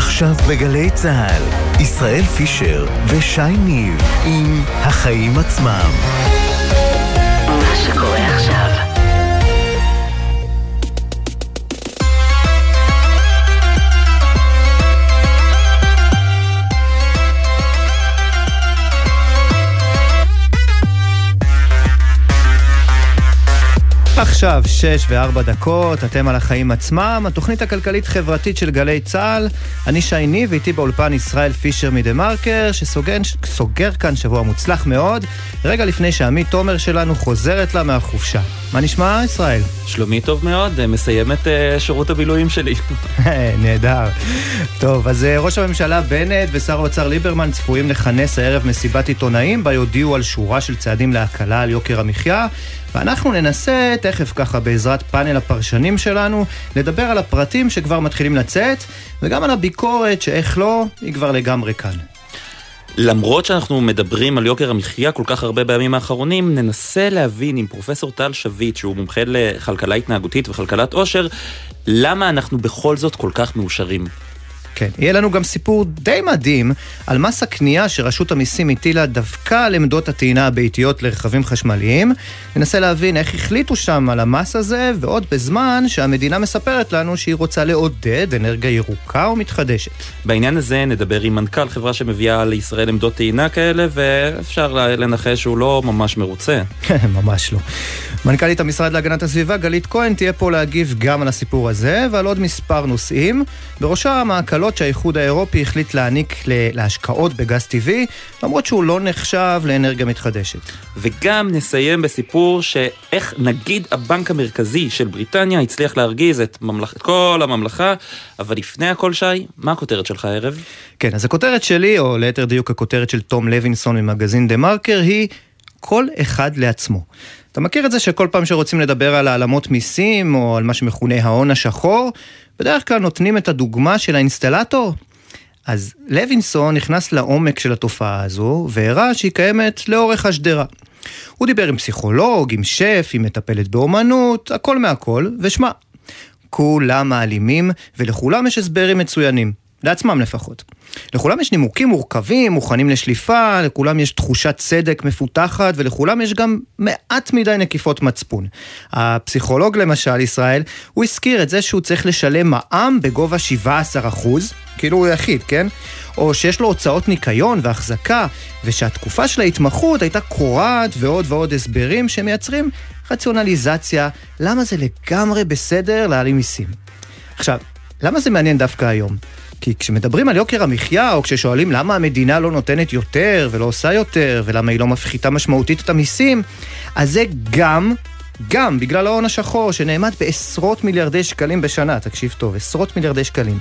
עכשיו בגלי צה"ל, ישראל פישר ושי ניב עם החיים עצמם. עכשיו שש וארבע דקות, אתם על החיים עצמם, התוכנית הכלכלית-חברתית של גלי צה"ל. אני שי ניב, ואיתי באולפן ישראל פישר מדה מרקר, שסוגר כאן שבוע מוצלח מאוד, רגע לפני שעמית תומר שלנו חוזרת לה מהחופשה. מה נשמע, ישראל? שלומי טוב מאוד, מסיים את uh, שירות הבילויים שלי. נהדר. טוב, אז uh, ראש הממשלה בנט ושר האוצר ליברמן צפויים לכנס הערב מסיבת עיתונאים, בה יודיעו על שורה של צעדים להקלה על יוקר המחיה. ואנחנו ננסה, תכף ככה בעזרת פאנל הפרשנים שלנו, לדבר על הפרטים שכבר מתחילים לצאת, וגם על הביקורת שאיך לא, היא כבר לגמרי כאן. למרות שאנחנו מדברים על יוקר המחיה כל כך הרבה בימים האחרונים, ננסה להבין עם פרופסור טל שביט, שהוא מומחה לכלכלה התנהגותית וכלכלת עושר, למה אנחנו בכל זאת כל כך מאושרים. כן, יהיה לנו גם סיפור די מדהים על מס הקנייה שרשות המיסים הטילה דווקא על עמדות הטעינה הביתיות לרכבים חשמליים. ננסה להבין איך החליטו שם על המס הזה, ועוד בזמן שהמדינה מספרת לנו שהיא רוצה לעודד אנרגיה ירוקה ומתחדשת. בעניין הזה נדבר עם מנכ"ל חברה שמביאה לישראל עמדות טעינה כאלה, ואפשר לנחש שהוא לא ממש מרוצה. ממש לא. מנכ"לית המשרד להגנת הסביבה, גלית כהן, תהיה פה להגיב גם על הסיפור הזה ועל עוד מספר נושאים, בראשם ההקלות שהאיחוד האירופי החליט להעניק להשקעות בגז טבעי, למרות שהוא לא נחשב לאנרגיה מתחדשת. וגם נסיים בסיפור שאיך נגיד הבנק המרכזי של בריטניה הצליח להרגיז את, ממלכ... את כל הממלכה, אבל לפני הכל, שי, מה הכותרת שלך הערב? כן, אז הכותרת שלי, או ליתר דיוק הכותרת של תום לוינסון ממגזין דה מרקר, היא כל אחד לעצמו. אתה מכיר את זה שכל פעם שרוצים לדבר על העלמות מיסים, או על מה שמכונה ההון השחור, בדרך כלל נותנים את הדוגמה של האינסטלטור. אז לוינסון נכנס לעומק של התופעה הזו, והראה שהיא קיימת לאורך השדרה. הוא דיבר עם פסיכולוג, עם שף, עם מטפלת באומנות, הכל מהכל, ושמע, כולם מעלימים, ולכולם יש הסברים מצוינים. לעצמם לפחות. לכולם יש נימוקים מורכבים, מוכנים לשליפה, לכולם יש תחושת צדק מפותחת, ולכולם יש גם מעט מדי נקיפות מצפון. הפסיכולוג למשל, ישראל, הוא הזכיר את זה שהוא צריך לשלם מע"מ בגובה 17 אחוז, כאילו הוא יחיד, כן? או שיש לו הוצאות ניקיון והחזקה, ושהתקופה של ההתמחות הייתה קורעת ועוד ועוד הסברים שמייצרים רציונליזציה, למה זה לגמרי בסדר להעלים מיסים. עכשיו, למה זה מעניין דווקא היום? כי כשמדברים על יוקר המחיה, או כששואלים למה המדינה לא נותנת יותר ולא עושה יותר, ולמה היא לא מפחיתה משמעותית את המיסים, אז זה גם, גם בגלל ההון השחור, שנאמד בעשרות מיליארדי שקלים בשנה, תקשיב טוב, עשרות מיליארדי שקלים.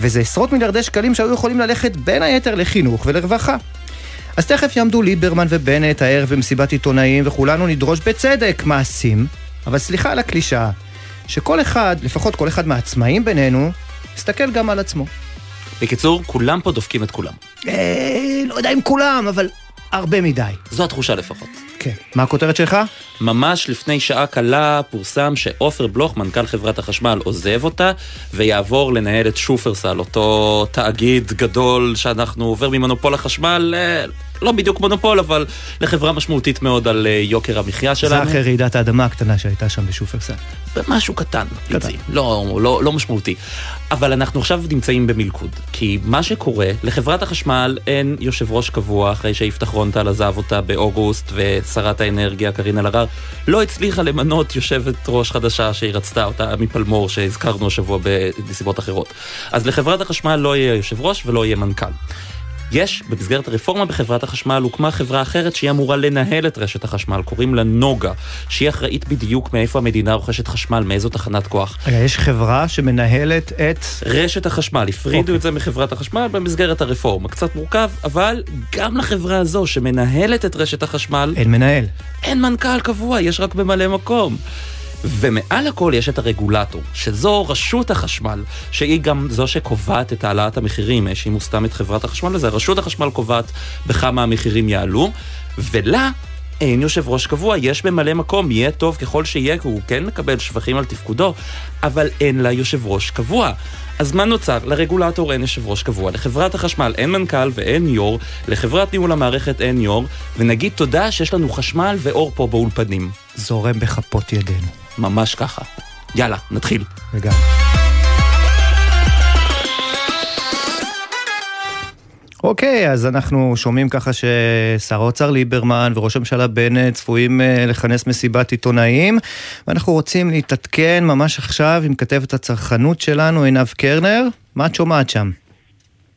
וזה עשרות מיליארדי שקלים שהיו יכולים ללכת בין היתר לחינוך ולרווחה. אז תכף יעמדו ליברמן ובנט הערב במסיבת עיתונאים, וכולנו נדרוש בצדק מעשים, אבל סליחה על הקלישאה, שכל אחד, לפחות כל אחד מהעצמאים בינינו, יסתכל גם על עצמו. בקיצור, כולם פה דופקים את כולם. אה, לא יודע אם כולם, אבל הרבה מדי. זו התחושה לפחות. כן. מה הכותרת שלך? ממש לפני שעה קלה פורסם שעופר בלוך, מנכ"ל חברת החשמל, עוזב אותה ויעבור לנהל את שופרסל, אותו תאגיד גדול שאנחנו עובר ממונופול החשמל לא בדיוק מונופול, אבל לחברה משמעותית מאוד על אה, יוקר המחיה שלנו. זה אחרי רעידת האדמה הקטנה שהייתה שם בשופרסל. משהו קטן, קטן. לא, לא, לא משמעותי. אבל אנחנו עכשיו נמצאים במלכוד, כי מה שקורה, לחברת החשמל אין יושב ראש קבוע אחרי שיפתח רונטל עזב אותה באוגוסט, ושרת האנרגיה קארין אלהרר לא הצליחה למנות יושבת ראש חדשה שהיא רצתה אותה מפלמור שהזכרנו השבוע בנסיבות אחרות. אז לחברת החשמל לא יהיה יושב ראש ולא יהיה מנכ"ל. יש, במסגרת הרפורמה בחברת החשמל, הוקמה חברה אחרת שהיא אמורה לנהל את רשת החשמל, קוראים לה נוגה, שהיא אחראית בדיוק מאיפה המדינה רוכשת חשמל, מאיזו תחנת כוח. רגע, יש חברה שמנהלת את... רשת החשמל, הפרידו okay. אוקיי. את זה מחברת החשמל במסגרת הרפורמה. קצת מורכב, אבל גם לחברה הזו שמנהלת את רשת החשמל... אין מנהל. אין מנכ"ל קבוע, יש רק ממלא מקום. ומעל הכל יש את הרגולטור, שזו רשות החשמל, שהיא גם זו שקובעת את העלאת המחירים, האשימו סתם את חברת החשמל לזה, רשות החשמל קובעת בכמה המחירים יעלו, ולה אין יושב ראש קבוע, יש ממלא מקום, יהיה טוב ככל שיהיה, כי הוא כן מקבל שבחים על תפקודו, אבל אין לה יושב ראש קבוע. אז מה נוצר? לרגולטור אין יושב ראש קבוע, לחברת החשמל אין מנכ"ל ואין יו"ר, לחברת ניהול המערכת אין יו"ר, ונגיד תודה שיש לנו חשמל ואור פה באולפנים. זורם בכפות ידינו. ממש ככה. יאללה, נתחיל. לגמרי. אוקיי, אז אנחנו שומעים ככה ששר האוצר ליברמן וראש הממשלה בנט צפויים אה, לכנס מסיבת עיתונאים, ואנחנו רוצים להתעדכן ממש עכשיו עם כתבת הצרכנות שלנו, עינב קרנר. מה את שומעת שם?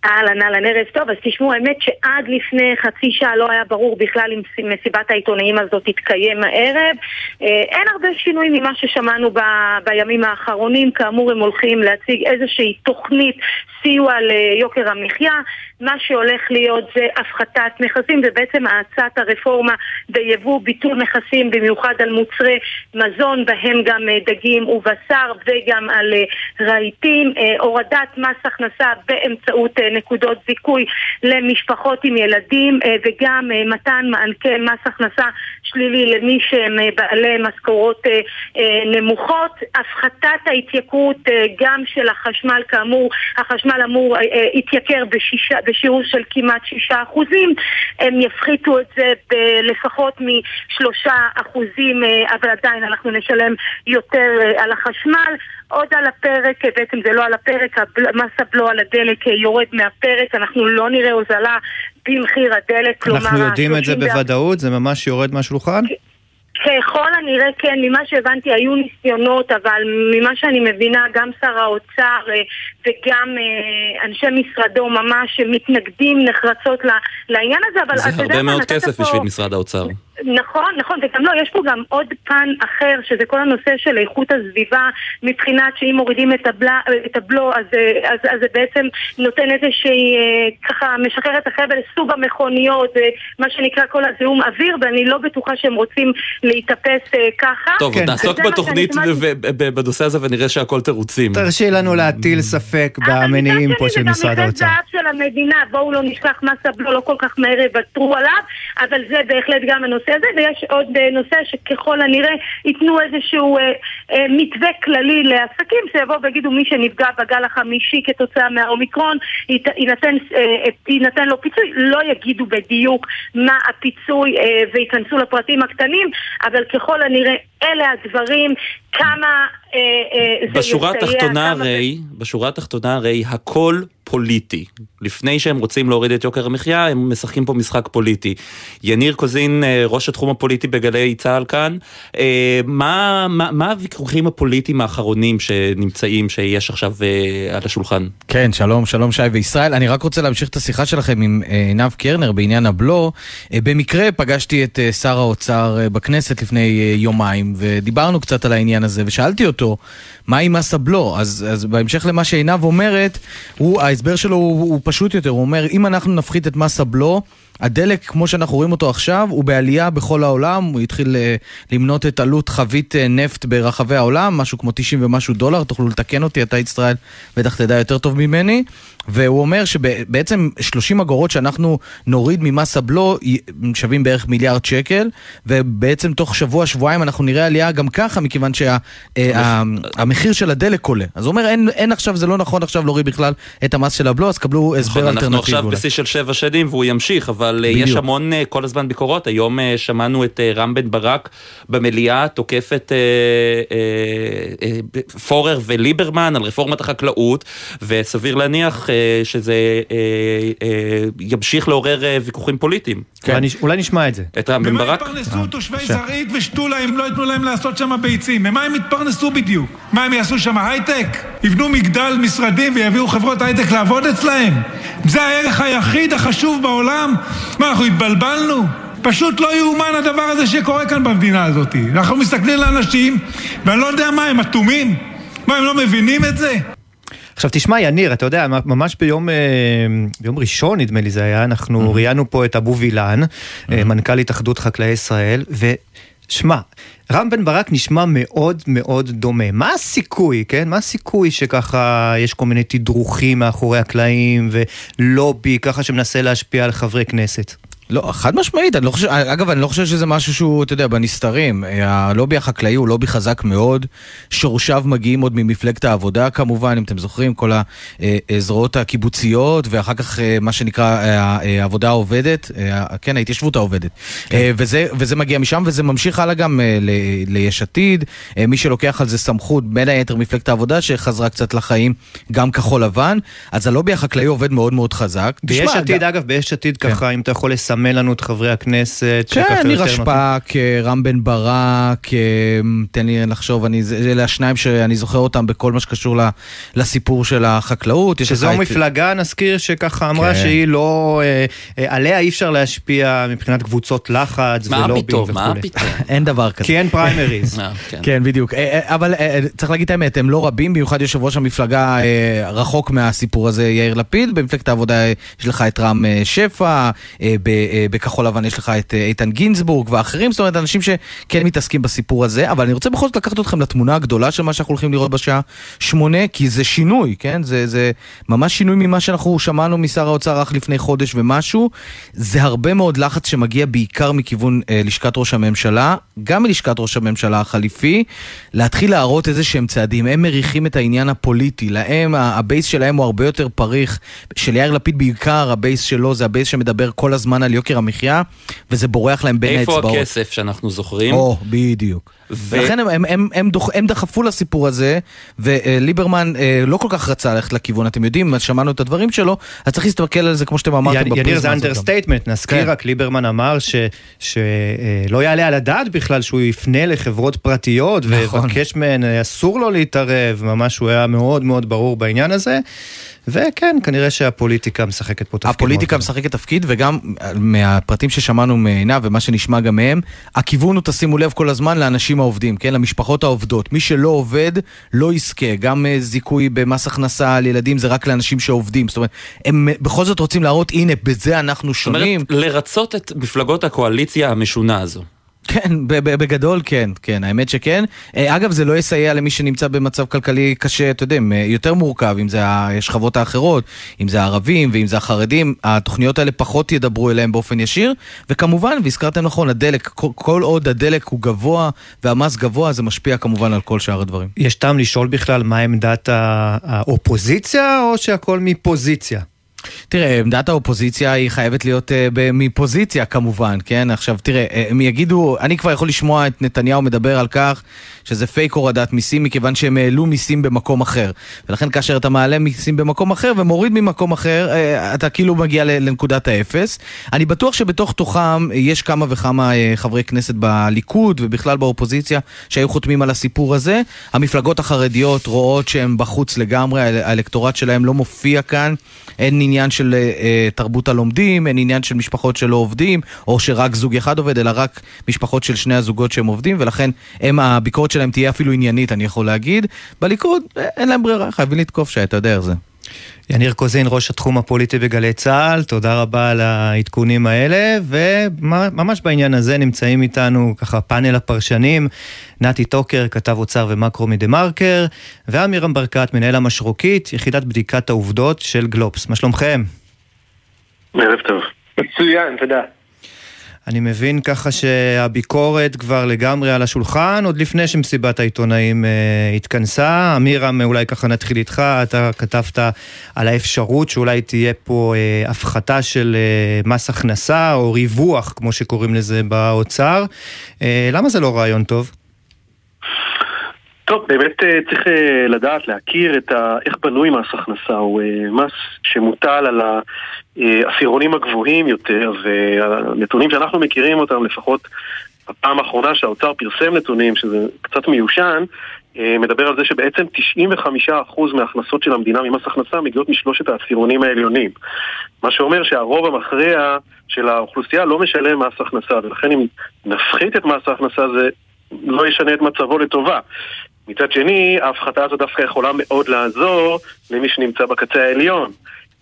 אהלן, אהלן, ערב טוב. אז תשמעו, האמת שעד לפני חצי שעה לא היה ברור בכלל אם מסיבת העיתונאים הזאת תתקיים הערב. אה, אין הרבה שינוי ממה ששמענו ב, בימים האחרונים. כאמור, הם הולכים להציג איזושהי תוכנית סיוע ליוקר המחיה. מה שהולך להיות זה הפחתת מכסים, זה בעצם האצת הרפורמה ביבוא ביטול מכסים, במיוחד על מוצרי מזון, בהם גם אה, דגים ובשר וגם על אה, רהיטים, הורדת מס הכנסה באמצעות נקודות זיכוי למשפחות עם ילדים וגם מתן מענקי מס הכנסה שלילי למי שהם בעלי משכורות נמוכות, הפחתת ההתייקרות גם של החשמל, כאמור, החשמל אמור להתייקר בשישה בשיעור של כמעט שישה אחוזים, הם יפחיתו את זה משלושה אחוזים, אבל עדיין אנחנו נשלם יותר על החשמל. עוד על הפרק, בעצם זה לא על הפרק, מס הבלו על הדלק יורד מהפרק, אנחנו לא נראה הוזלה במחיר הדלק, כלומר... אנחנו יודעים את זה בוודאות? זה ממש יורד מהשולחן? ככל הנראה כן, ממה שהבנתי היו ניסיונות, אבל ממה שאני מבינה גם שר האוצר וגם אנשי משרדו ממש מתנגדים נחרצות לעניין הזה, אבל... זה הרבה מאוד כסף בשביל משרד האוצר. נכון, נכון, וגם לא, יש פה גם עוד פן אחר, שזה כל הנושא של איכות הסביבה, מבחינת שאם מורידים את, הבלה, את הבלו, אז, אז, אז זה בעצם נותן איזושהי, ככה, משחרר את החבל, סוג המכוניות, מה שנקרא כל הזיהום אוויר, ואני לא בטוחה שהם רוצים להתאפס ככה. טוב, כן. נעסוק בתוכנית בנושא הזה ונראה שהכל תירוצים. תרשי לנו להטיל ספק במניעים פה של משרד האוצר. אבל מצד שני זה גם מכס זהב של המדינה, בואו לא נשכח מס הבלו, לא כל כך מהר יוותרו עליו, אבל זה בהחלט גם הנושא. הזה, ויש עוד נושא שככל הנראה ייתנו איזשהו אה, אה, מתווה כללי לעסקים, שיבואו ויגידו מי שנפגע בגל החמישי כתוצאה מהאומיקרון, יינתן, אה, יינתן לו פיצוי, לא יגידו בדיוק מה הפיצוי אה, וייכנסו לפרטים הקטנים, אבל ככל הנראה אלה הדברים, כמה אה, אה, זה בשורה יסייע. התחתונה הרי, זה... בשורה התחתונה הרי הכל פוליטי. לפני שהם רוצים להוריד את יוקר המחיה, הם משחקים פה משחק פוליטי. יניר קוזין, אה, ראש התחום הפוליטי בגלי צה"ל כאן, אה, מה, מה, מה הוויכוחים הפוליטיים האחרונים שנמצאים, שיש עכשיו אה, על השולחן? כן, שלום, שלום שי וישראל. אני רק רוצה להמשיך את השיחה שלכם עם עינב קרנר בעניין הבלו. במקרה פגשתי את שר האוצר בכנסת לפני יומיים, ודיברנו קצת על העניין הזה, ושאלתי אותו, מה עם מס הבלו? אז, אז בהמשך למה שעינב אומרת, הוא, ההסבר שלו הוא, הוא פשוט יותר, הוא אומר, אם אנחנו נפחית את מס הבלו, הדלק, כמו שאנחנו רואים אותו עכשיו, הוא בעלייה בכל העולם, הוא התחיל uh, למנות את עלות חבית uh, נפט ברחבי העולם, משהו כמו 90 ומשהו דולר, תוכלו לתקן אותי, אתה ישראל בטח תדע יותר טוב ממני. והוא אומר שבעצם 30 אגורות שאנחנו נוריד ממס הבלו שווים בערך מיליארד שקל, ובעצם תוך שבוע-שבועיים אנחנו נראה עלייה גם ככה, מכיוון שהמחיר שה, של הדלק עולה. אז הוא אומר, אין, אין עכשיו, זה לא נכון עכשיו להוריד בכלל את המס של הבלו, אז קבלו הסבר נכון, אלטרנטיבי. אנחנו עכשיו בשיא של שבע שנים והוא ימשיך, אבל אה, בדיוק. יש המון אה, כל הזמן ביקורות. היום אה, שמענו את רם בן ברק במליאה תוקף את פורר וליברמן על רפורמת החקלאות, וסביר להניח שזה אה, אה, ימשיך לעורר אה, ויכוחים פוליטיים. כן. אולי נשמע את זה. את רם בן ברק? במה יתפרנסו תושבי זרעית ושתולה אם לא ייתנו להם לעשות שם ביצים? ממה הם יתפרנסו בדיוק? מה הם יעשו שם הייטק? יבנו מגדל משרדים ויביאו חברות הייטק לעבוד אצלהם? זה הערך היחיד החשוב בעולם? מה, אנחנו התבלבלנו? פשוט לא יאומן הדבר הזה שקורה כאן במדינה הזאת. אנחנו מסתכלים לאנשים, ואני לא יודע מה, הם אטומים? מה, הם לא מבינים את זה? עכשיו תשמע יניר, אתה יודע, ממש ביום, אה, ביום ראשון נדמה לי זה היה, אנחנו mm-hmm. ראיינו פה את אבו וילן, mm-hmm. מנכ"ל התאחדות חקלאי ישראל, ושמע, רם בן ברק נשמע מאוד מאוד דומה. מה הסיכוי, כן? מה הסיכוי שככה יש כל מיני תדרוכים מאחורי הקלעים ולובי ככה שמנסה להשפיע על חברי כנסת? לא, חד משמעית, אני לא חושב, אגב, אני לא חושב שזה משהו שהוא, אתה יודע, בנסתרים. הלובי החקלאי הוא לובי חזק מאוד, שורשיו מגיעים עוד ממפלגת העבודה כמובן, אם אתם זוכרים, כל הזרועות הקיבוציות, ואחר כך אה, מה שנקרא אה, העבודה העובדת, אה, כן, ההתיישבות העובדת. כן. וזה, וזה מגיע משם, וזה ממשיך הלאה גם ליש עתיד, מי שלוקח על זה סמכות, בין היתר מפלגת העבודה, שחזרה קצת לחיים, גם כחול לבן, אז הלובי החקלאי עובד מאוד מאוד חזק. ביש עתיד, אגב, ביש עתיד כן. ככה, אם אתה יכול לסמן לסמן לנו את חברי הכנסת. כן, נירה שפק, רם בן ברק, תן לי לחשוב, אני, אלה השניים שאני זוכר אותם בכל מה שקשור לסיפור של החקלאות. שזו מפלגה, נזכיר, שככה אמרה כן. שהיא לא, אה, אה, עליה אי אפשר להשפיע מבחינת קבוצות לחץ ולובים וכולי. מה פתאום? אין דבר כזה. כי אין פריימריז. אה, כן. כן, בדיוק. אבל צריך להגיד את האמת, הם לא רבים, במיוחד יושב ראש המפלגה רחוק מהסיפור הזה, יאיר לפיד. במפלגת העבודה יש לך את רם שפע, אה, בכחול לבן יש לך את אה, איתן גינזבורג ואחרים, זאת אומרת, אנשים שכן מתעסקים בסיפור הזה, אבל אני רוצה בכל זאת לקחת אתכם לתמונה הגדולה של מה שאנחנו הולכים לראות בשעה שמונה, כי זה שינוי, כן? זה, זה ממש שינוי ממה שאנחנו שמענו משר האוצר רק לפני חודש ומשהו. זה הרבה מאוד לחץ שמגיע בעיקר מכיוון אה, לשכת ראש הממשלה, גם מלשכת ראש הממשלה החליפי, להתחיל להראות איזה שהם צעדים. הם מריחים את העניין הפוליטי, להם, ה base שלהם הוא הרבה יותר פריך, של יאיר לפיד בעיקר, ה base שלו זה ה base שמדבר כל הזמן על יוקר המחיה, וזה בורח להם בין האצבעות. איפה הכסף שאנחנו זוכרים? או, בדיוק. ולכן הם, הם, הם, הם, דוח, הם דחפו לסיפור הזה, וליברמן אה, לא כל כך רצה ללכת לכיוון, אתם יודעים, שמענו את הדברים שלו, אז צריך להסתכל על זה כמו שאתם אמרתם בפריזמה הזאת. יניר זה understatement, נזכיר כן. רק, ליברמן אמר שלא יעלה על הדעת בכלל שהוא יפנה לחברות פרטיות, נכון. ויבקש מהן, אסור לו להתערב, ממש הוא היה מאוד מאוד ברור בעניין הזה. וכן, כנראה שהפוליטיקה משחקת פה תפקיד. הפוליטיקה משחקת תפקיד, וגם מהפרטים ששמענו מעיניו ומה שנשמע גם מהם, הכיוון הוא, תשימו לב כל הזמן, לאנשים העובדים, כן? למשפחות העובדות. מי שלא עובד, לא יזכה. גם אה, זיכוי במס הכנסה על ילדים זה רק לאנשים שעובדים. זאת אומרת, הם בכל זאת רוצים להראות, הנה, בזה אנחנו שונים. זאת אומרת, לרצות את מפלגות הקואליציה המשונה הזו. כן, בגדול כן, כן, האמת שכן. אה, אגב, זה לא יסייע למי שנמצא במצב כלכלי קשה, אתה יודע, יותר מורכב, אם זה השכבות האחרות, אם זה הערבים ואם זה החרדים, התוכניות האלה פחות ידברו אליהם באופן ישיר, וכמובן, והזכרתם נכון, הדלק, כל עוד הדלק הוא גבוה והמס גבוה, זה משפיע כמובן על כל שאר הדברים. יש טעם לשאול בכלל מה עמדת האופוזיציה, או שהכל מפוזיציה? תראה, עמדת האופוזיציה היא חייבת להיות uh, מפוזיציה כמובן, כן? עכשיו, תראה, אה, הם יגידו, אני כבר יכול לשמוע את נתניהו מדבר על כך שזה פייק הורדת מיסים מכיוון שהם העלו מיסים במקום אחר. ולכן כאשר אתה מעלה מיסים במקום אחר ומוריד ממקום אחר, uh, אתה כאילו מגיע לנקודת האפס. אני בטוח שבתוך תוכם יש כמה וכמה uh, חברי כנסת בליכוד ובכלל באופוזיציה שהיו חותמים על הסיפור הזה. המפלגות החרדיות רואות שהם בחוץ לגמרי, האלקטורט שלהם לא מופיע כאן. אין עניין של uh, תרבות הלומדים, אין עניין של משפחות שלא עובדים, או שרק זוג אחד עובד, אלא רק משפחות של שני הזוגות שהם עובדים, ולכן הם, הביקורת שלהם תהיה אפילו עניינית, אני יכול להגיד. בליכוד אין להם ברירה, חייבים לתקוף שי, אתה יודע איך זה. יניר קוזין, ראש התחום הפוליטי בגלי צה"ל, תודה רבה על העדכונים האלה, וממש בעניין הזה נמצאים איתנו ככה פאנל הפרשנים, נתי טוקר, כתב אוצר ומקרו מדה מרקר, ואמירם ברקת, מנהל המשרוקית, יחידת בדיקת העובדות של גלובס. מה שלומכם? ערב טוב. מצוין, תודה. אני מבין ככה שהביקורת כבר לגמרי על השולחן, עוד לפני שמסיבת העיתונאים uh, התכנסה. אמירם, אולי ככה נתחיל איתך, אתה כתבת על האפשרות שאולי תהיה פה uh, הפחתה של uh, מס הכנסה, או ריווח, כמו שקוראים לזה באוצר. Uh, למה זה לא רעיון טוב? טוב, באמת צריך לדעת, להכיר את ה... איך בנוי מס הכנסה. הוא מס שמוטל על העשירונים הגבוהים יותר, והנתונים שאנחנו מכירים אותם, לפחות הפעם האחרונה שהאוצר פרסם נתונים, שזה קצת מיושן, מדבר על זה שבעצם 95% מההכנסות של המדינה ממס הכנסה מגיעות משלושת העשירונים העליונים. מה שאומר שהרוב המכריע של האוכלוסייה לא משלם מס הכנסה, ולכן אם נפחית את מס ההכנסה זה לא ישנה את מצבו לטובה. מצד שני, ההפחתה הזו דווקא יכולה מאוד לעזור למי שנמצא בקצה העליון.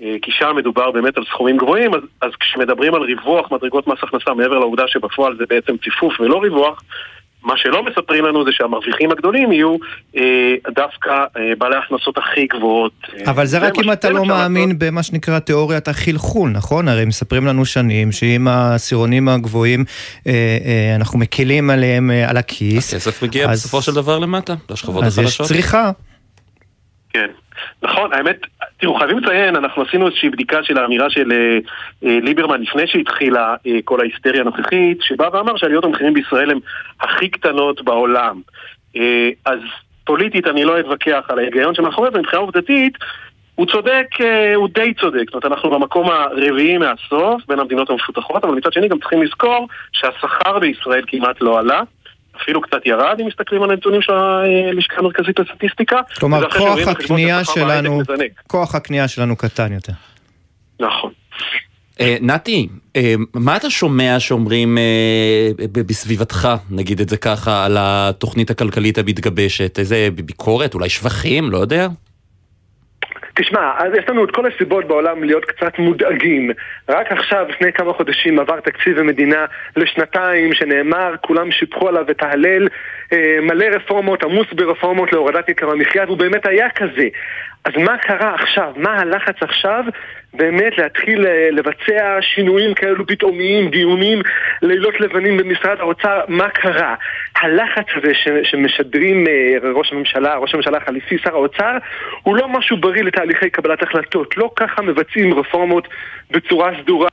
אה, כי שם מדובר באמת על סכומים גבוהים, אז, אז כשמדברים על ריווח מדרגות מס הכנסה מעבר לעובדה שבפועל זה בעצם ציפוף ולא ריווח, מה שלא מספרים לנו זה שהמרוויחים הגדולים יהיו אה, דווקא אה, בעלי ההכנסות הכי גבוהות. אבל זה רק אם אתה לא מאמין לעשות. במה שנקרא תיאוריית החלחול, נכון? הרי מספרים לנו שנים שאם העשירונים הגבוהים, אה, אה, אנחנו מקלים עליהם אה, על הכיס. הכסף מגיע אז- בסופו של דבר למטה, לשכבות אז יש החלשות. צריכה. כן, נכון, האמת, תראו, חייבים לציין, אנחנו עשינו איזושהי בדיקה של האמירה של אה, אה, ליברמן לפני שהתחילה אה, כל ההיסטריה הנוכחית, שבא ואמר שעליות המחירים בישראל הן הכי קטנות בעולם. אה, אז פוליטית אני לא אתווכח על ההיגיון שמאחורי זה, מבחינה עובדתית, הוא צודק, אה, הוא די צודק, זאת אומרת אנחנו במקום הרביעי מהסוף בין המדינות המפותחות, אבל מצד שני גם צריכים לזכור שהשכר בישראל כמעט לא עלה. אפילו קצת ירד אם מסתכלים על הנתונים של הלשכה המרכזית לסטטיסטיקה. כלומר, כוח הקנייה שלנו. כוח הקנייה שלנו קטן יותר. נכון. אה, נתי, אה, מה אתה שומע שאומרים אה, בסביבתך, נגיד את זה ככה, על התוכנית הכלכלית המתגבשת? איזה ביקורת, אולי שבחים, לא יודע? תשמע, אז יש לנו את כל הסיבות בעולם להיות קצת מודאגים. רק עכשיו, לפני כמה חודשים, עבר תקציב המדינה לשנתיים, שנאמר, כולם שיבחו עליו את ההלל, אה, מלא רפורמות, עמוס ברפורמות להורדת יקר המחיה, והוא באמת היה כזה. אז מה קרה עכשיו? מה הלחץ עכשיו? באמת להתחיל אה, לבצע שינויים כאלו פתאומיים, דיונים, לילות לבנים במשרד האוצר, מה קרה? הלחץ הזה ש, שמשדרים אה, ראש הממשלה, ראש הממשלה החליפי, שר האוצר, הוא לא משהו בריא לתהליכי קבלת החלטות. לא ככה מבצעים רפורמות בצורה סדורה.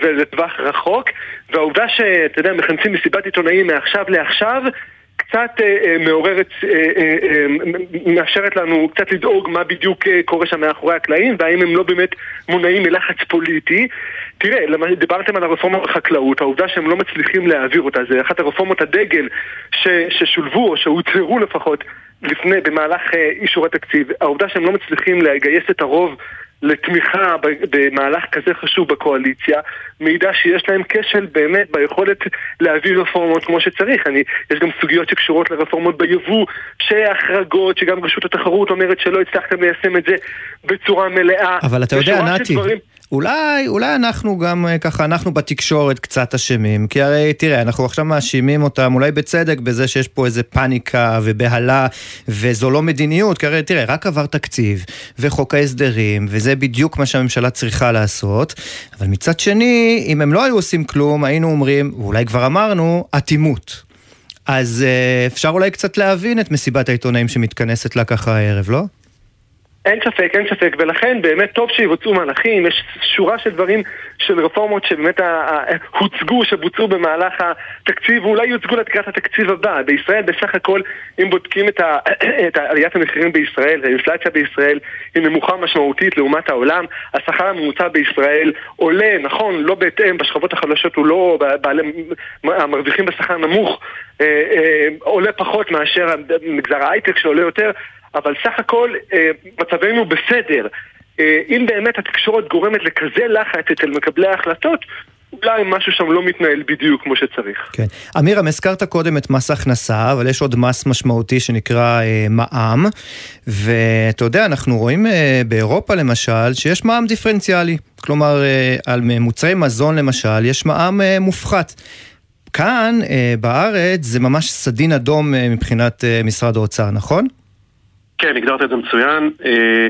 ולטווח רחוק, והעובדה שאתה יודע, מכנסים מסיבת עיתונאים מעכשיו לעכשיו, קצת אה, אה, מעוררת, אה, מאפשרת לנו קצת לדאוג מה בדיוק קורה שם מאחורי הקלעים, והאם הם לא באמת מונעים מלחץ פוליטי. תראה, דיברתם על הרפורמה בחקלאות, העובדה שהם לא מצליחים להעביר אותה, זה אחת הרפורמות הדגל ש- ששולבו, או שהוצהרו לפחות, לפני, במהלך אישור התקציב. העובדה שהם לא מצליחים לגייס את הרוב לתמיכה במהלך כזה חשוב בקואליציה, מעידה שיש להם כשל באמת ביכולת להביא רפורמות כמו שצריך. אני, יש גם סוגיות שקשורות לרפורמות ביבוא, שהחרגות, שגם רשות התחרות אומרת שלא הצלחתם ליישם את זה בצורה מלאה. אבל אתה יודע, נתי, דברים- אולי, אולי אנחנו גם אה, ככה, אנחנו בתקשורת קצת אשמים, כי הרי תראה, אנחנו עכשיו מאשימים אותם, אולי בצדק, בזה שיש פה איזה פאניקה ובהלה, וזו לא מדיניות, כי הרי תראה, רק עבר תקציב, וחוק ההסדרים, וזה בדיוק מה שהממשלה צריכה לעשות, אבל מצד שני, אם הם לא היו עושים כלום, היינו אומרים, ואולי כבר אמרנו, אטימות. אז אה, אפשר אולי קצת להבין את מסיבת העיתונאים שמתכנסת לה ככה הערב, לא? אין ספק, אין ספק, ולכן באמת טוב שיבוצעו מהלכים, יש שורה של דברים של רפורמות שבאמת הוצגו, שבוצעו במהלך התקציב, ואולי יוצגו לקראת התקציב הבא. בישראל בסך הכל, אם בודקים את, ה- את עליית המחירים בישראל, האינפלציה בישראל היא נמוכה משמעותית לעומת העולם, השכר הממוצע בישראל עולה, נכון, לא בהתאם, בשכבות החלשות הוא לא, בעלי, המרוויחים בשכר נמוך, אה, אה, עולה פחות מאשר מגזר ההייטק שעולה יותר, אבל סך הכל אה, מצבנו בסדר. אה, אם באמת התקשורת גורמת לכזה לחץ אצל מקבלי ההחלטות, אולי משהו שם לא מתנהל בדיוק כמו שצריך. כן. אמירם, הזכרת קודם את מס הכנסה, אבל יש עוד מס משמעותי שנקרא אה, מע"מ, ואתה יודע, אנחנו רואים אה, באירופה למשל, שיש מע"מ דיפרנציאלי. כלומר, אה, על מוצרי מזון למשל, יש מע"מ אה, מופחת. כאן, אה, בארץ, זה ממש סדין אדום אה, מבחינת אה, משרד האוצר, נכון? כן, הגדרת את זה מצוין. אה,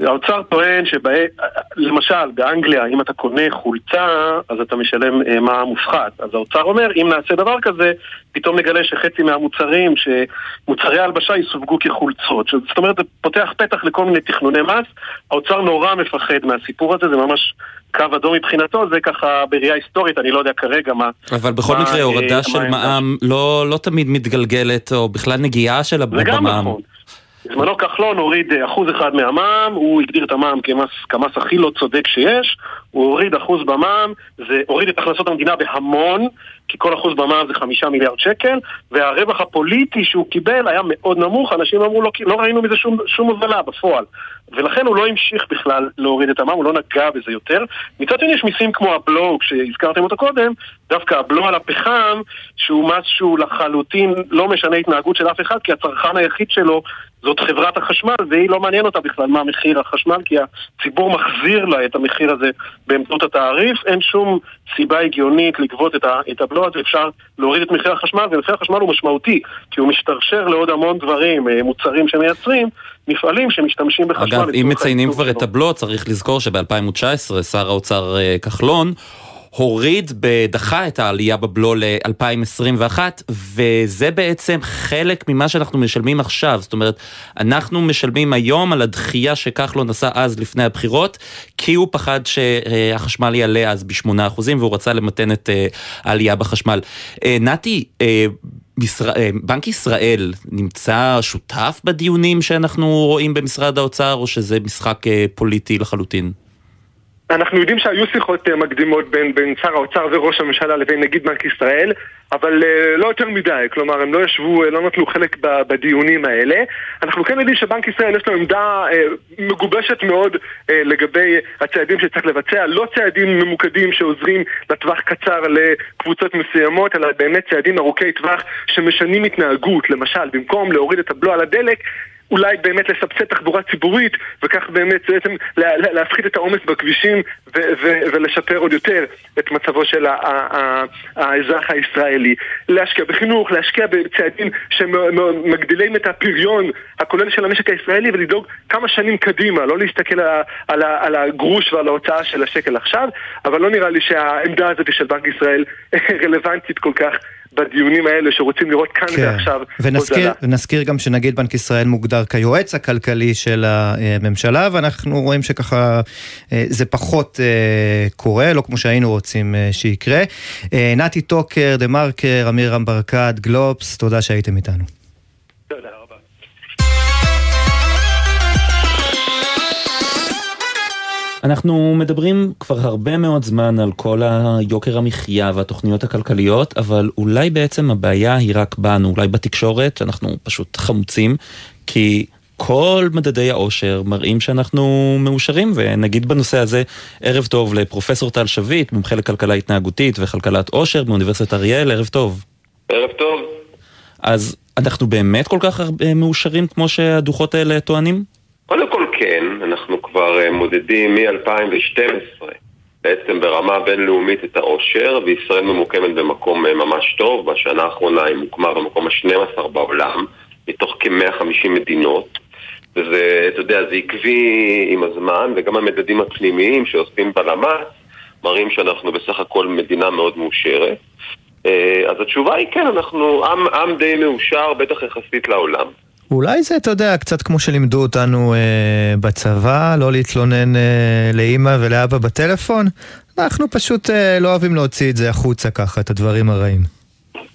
האוצר טוען שלמשל באנגליה אם אתה קונה חולצה אז אתה משלם אה, מע"מ מופחת אז האוצר אומר אם נעשה דבר כזה פתאום נגלה שחצי מהמוצרים שמוצרי ההלבשה יסווגו כחולצות זאת אומרת זה פותח פתח לכל מיני תכנוני מס האוצר נורא מפחד מהסיפור הזה זה ממש קו אדום מבחינתו זה ככה בראייה היסטורית אני לא יודע כרגע מה אבל בכל מה, מקרה אה, הורדה מה של מע"מ לא לא תמיד מתגלגלת, או בכלל נגיעה שלה זה גם במע"מ. נכון. בזמנו כחלון הוריד אה, אחוז אחד מהמע"מ, הוא הגדיר את המע"מ כמס, כמס הכי לא צודק שיש, הוא הוריד אחוז במע"מ, זה הוריד את הכנסות המדינה בהמון, כי כל אחוז במע"מ זה חמישה מיליארד שקל, והרווח הפוליטי שהוא קיבל היה מאוד נמוך, אנשים אמרו לא, לא ראינו מזה שום, שום הובלה בפועל. ולכן הוא לא המשיך בכלל להוריד את המע"מ, הוא לא נגע בזה יותר. מצד שני יש מיסים כמו הבלו, שהזכרתם אותו קודם, דווקא הבלו על הפחם, שהוא מס שהוא לחלוטין לא משנה התנהגות של אף אחד, כי הצרכן היחיד שלו זאת חברת החשמל, והיא לא מעניין אותה בכלל מה מחיר החשמל, כי הציבור מחזיר לה את המחיר הזה באמצעות התעריף. אין שום סיבה הגיונית לגבות את, ה, את הבלו הזה, אפשר להוריד את מחיר החשמל, ומחיר החשמל הוא משמעותי, כי הוא משתרשר לעוד המון דברים, אה, מוצרים שמייצרים, מפעלים שמשתמשים בחשמל. אגב, אם מציינים כבר את הבלו, צריך לזכור שב-2019 שר האוצר אה, כחלון הוריד, דחה את העלייה בבלו ל-2021, וזה בעצם חלק ממה שאנחנו משלמים עכשיו. זאת אומרת, אנחנו משלמים היום על הדחייה שכחלון עשה אז לפני הבחירות, כי הוא פחד שהחשמל יעלה אז ב-8% והוא רצה למתן את אה, העלייה בחשמל. אה, נתי, אה, בנק ישראל נמצא שותף בדיונים שאנחנו רואים במשרד האוצר, או שזה משחק פוליטי לחלוטין? אנחנו יודעים שהיו שיחות אה, מקדימות בין, בין שר האוצר וראש הממשלה לבין נגיד בנק ישראל, אבל uh, לא יותר מדי, כלומר הם לא ישבו, אה, לא נטלו חלק בדיונים האלה. אנחנו כן יודעים שבנק ישראל יש לו עמדה מגובשת מאוד לגבי הצעדים שצריך לבצע, לא צעדים ממוקדים שעוזרים לטווח קצר לקבוצות מסוימות, אלא באמת צעדים ארוכי טווח שמשנים התנהגות, למשל, במקום להוריד את הבלו על הדלק, אולי באמת לסבסד תחבורה ציבורית, וכך באמת בעצם להפחית את העומס בכבישים ולשפר עוד יותר את מצבו של האזרח הישראלי. להשקיע בחינוך, להשקיע בצעדים שמגדילים את הפריון הכולל של המשק הישראלי ולדאוג כמה שנים קדימה, לא להסתכל על הגרוש ועל ההוצאה של השקל עכשיו, אבל לא נראה לי שהעמדה הזאת של בנק ישראל רלוונטית כל כך בדיונים האלה שרוצים לראות כאן כן. ועכשיו ונזכיר, ונזכיר גם שנגיד בנק ישראל מוגדר כיועץ הכלכלי של הממשלה, ואנחנו רואים שככה אה, זה פחות אה, קורה, לא כמו שהיינו רוצים אה, שיקרה. נתי טוקר, דה מרקר, אמיר ברקת, גלובס, תודה שהייתם איתנו. אנחנו מדברים כבר הרבה מאוד זמן על כל היוקר המחיה והתוכניות הכלכליות, אבל אולי בעצם הבעיה היא רק בנו, אולי בתקשורת, שאנחנו פשוט חמוצים, כי כל מדדי העושר מראים שאנחנו מאושרים, ונגיד בנושא הזה, ערב טוב לפרופסור טל שביט, מומחה לכלכלה התנהגותית וכלכלת עושר באוניברסיטת אריאל, ערב טוב. ערב טוב. אז אנחנו באמת כל כך מאושרים כמו שהדוחות האלה טוענים? קודם כל כן, אנחנו כבר אה, מודדים מ-2012 בעצם ברמה בינלאומית את העושר, וישראל ממוקמת במקום אה, ממש טוב, בשנה האחרונה היא מוקמה במקום ה-12 בעולם, מתוך כ-150 מדינות. וזה, אתה יודע, זה עקבי עם הזמן, וגם המדדים הפנימיים שעושים בלמ"ס מראים שאנחנו בסך הכל מדינה מאוד מאושרת. אה, אז התשובה היא כן, אנחנו עם, עם די מאושר, בטח יחסית לעולם. אולי זה, אתה יודע, קצת כמו שלימדו אותנו אה, בצבא, לא להתלונן אה, לאימא ולאבא בטלפון. אנחנו פשוט אה, לא אוהבים להוציא את זה החוצה ככה, את הדברים הרעים.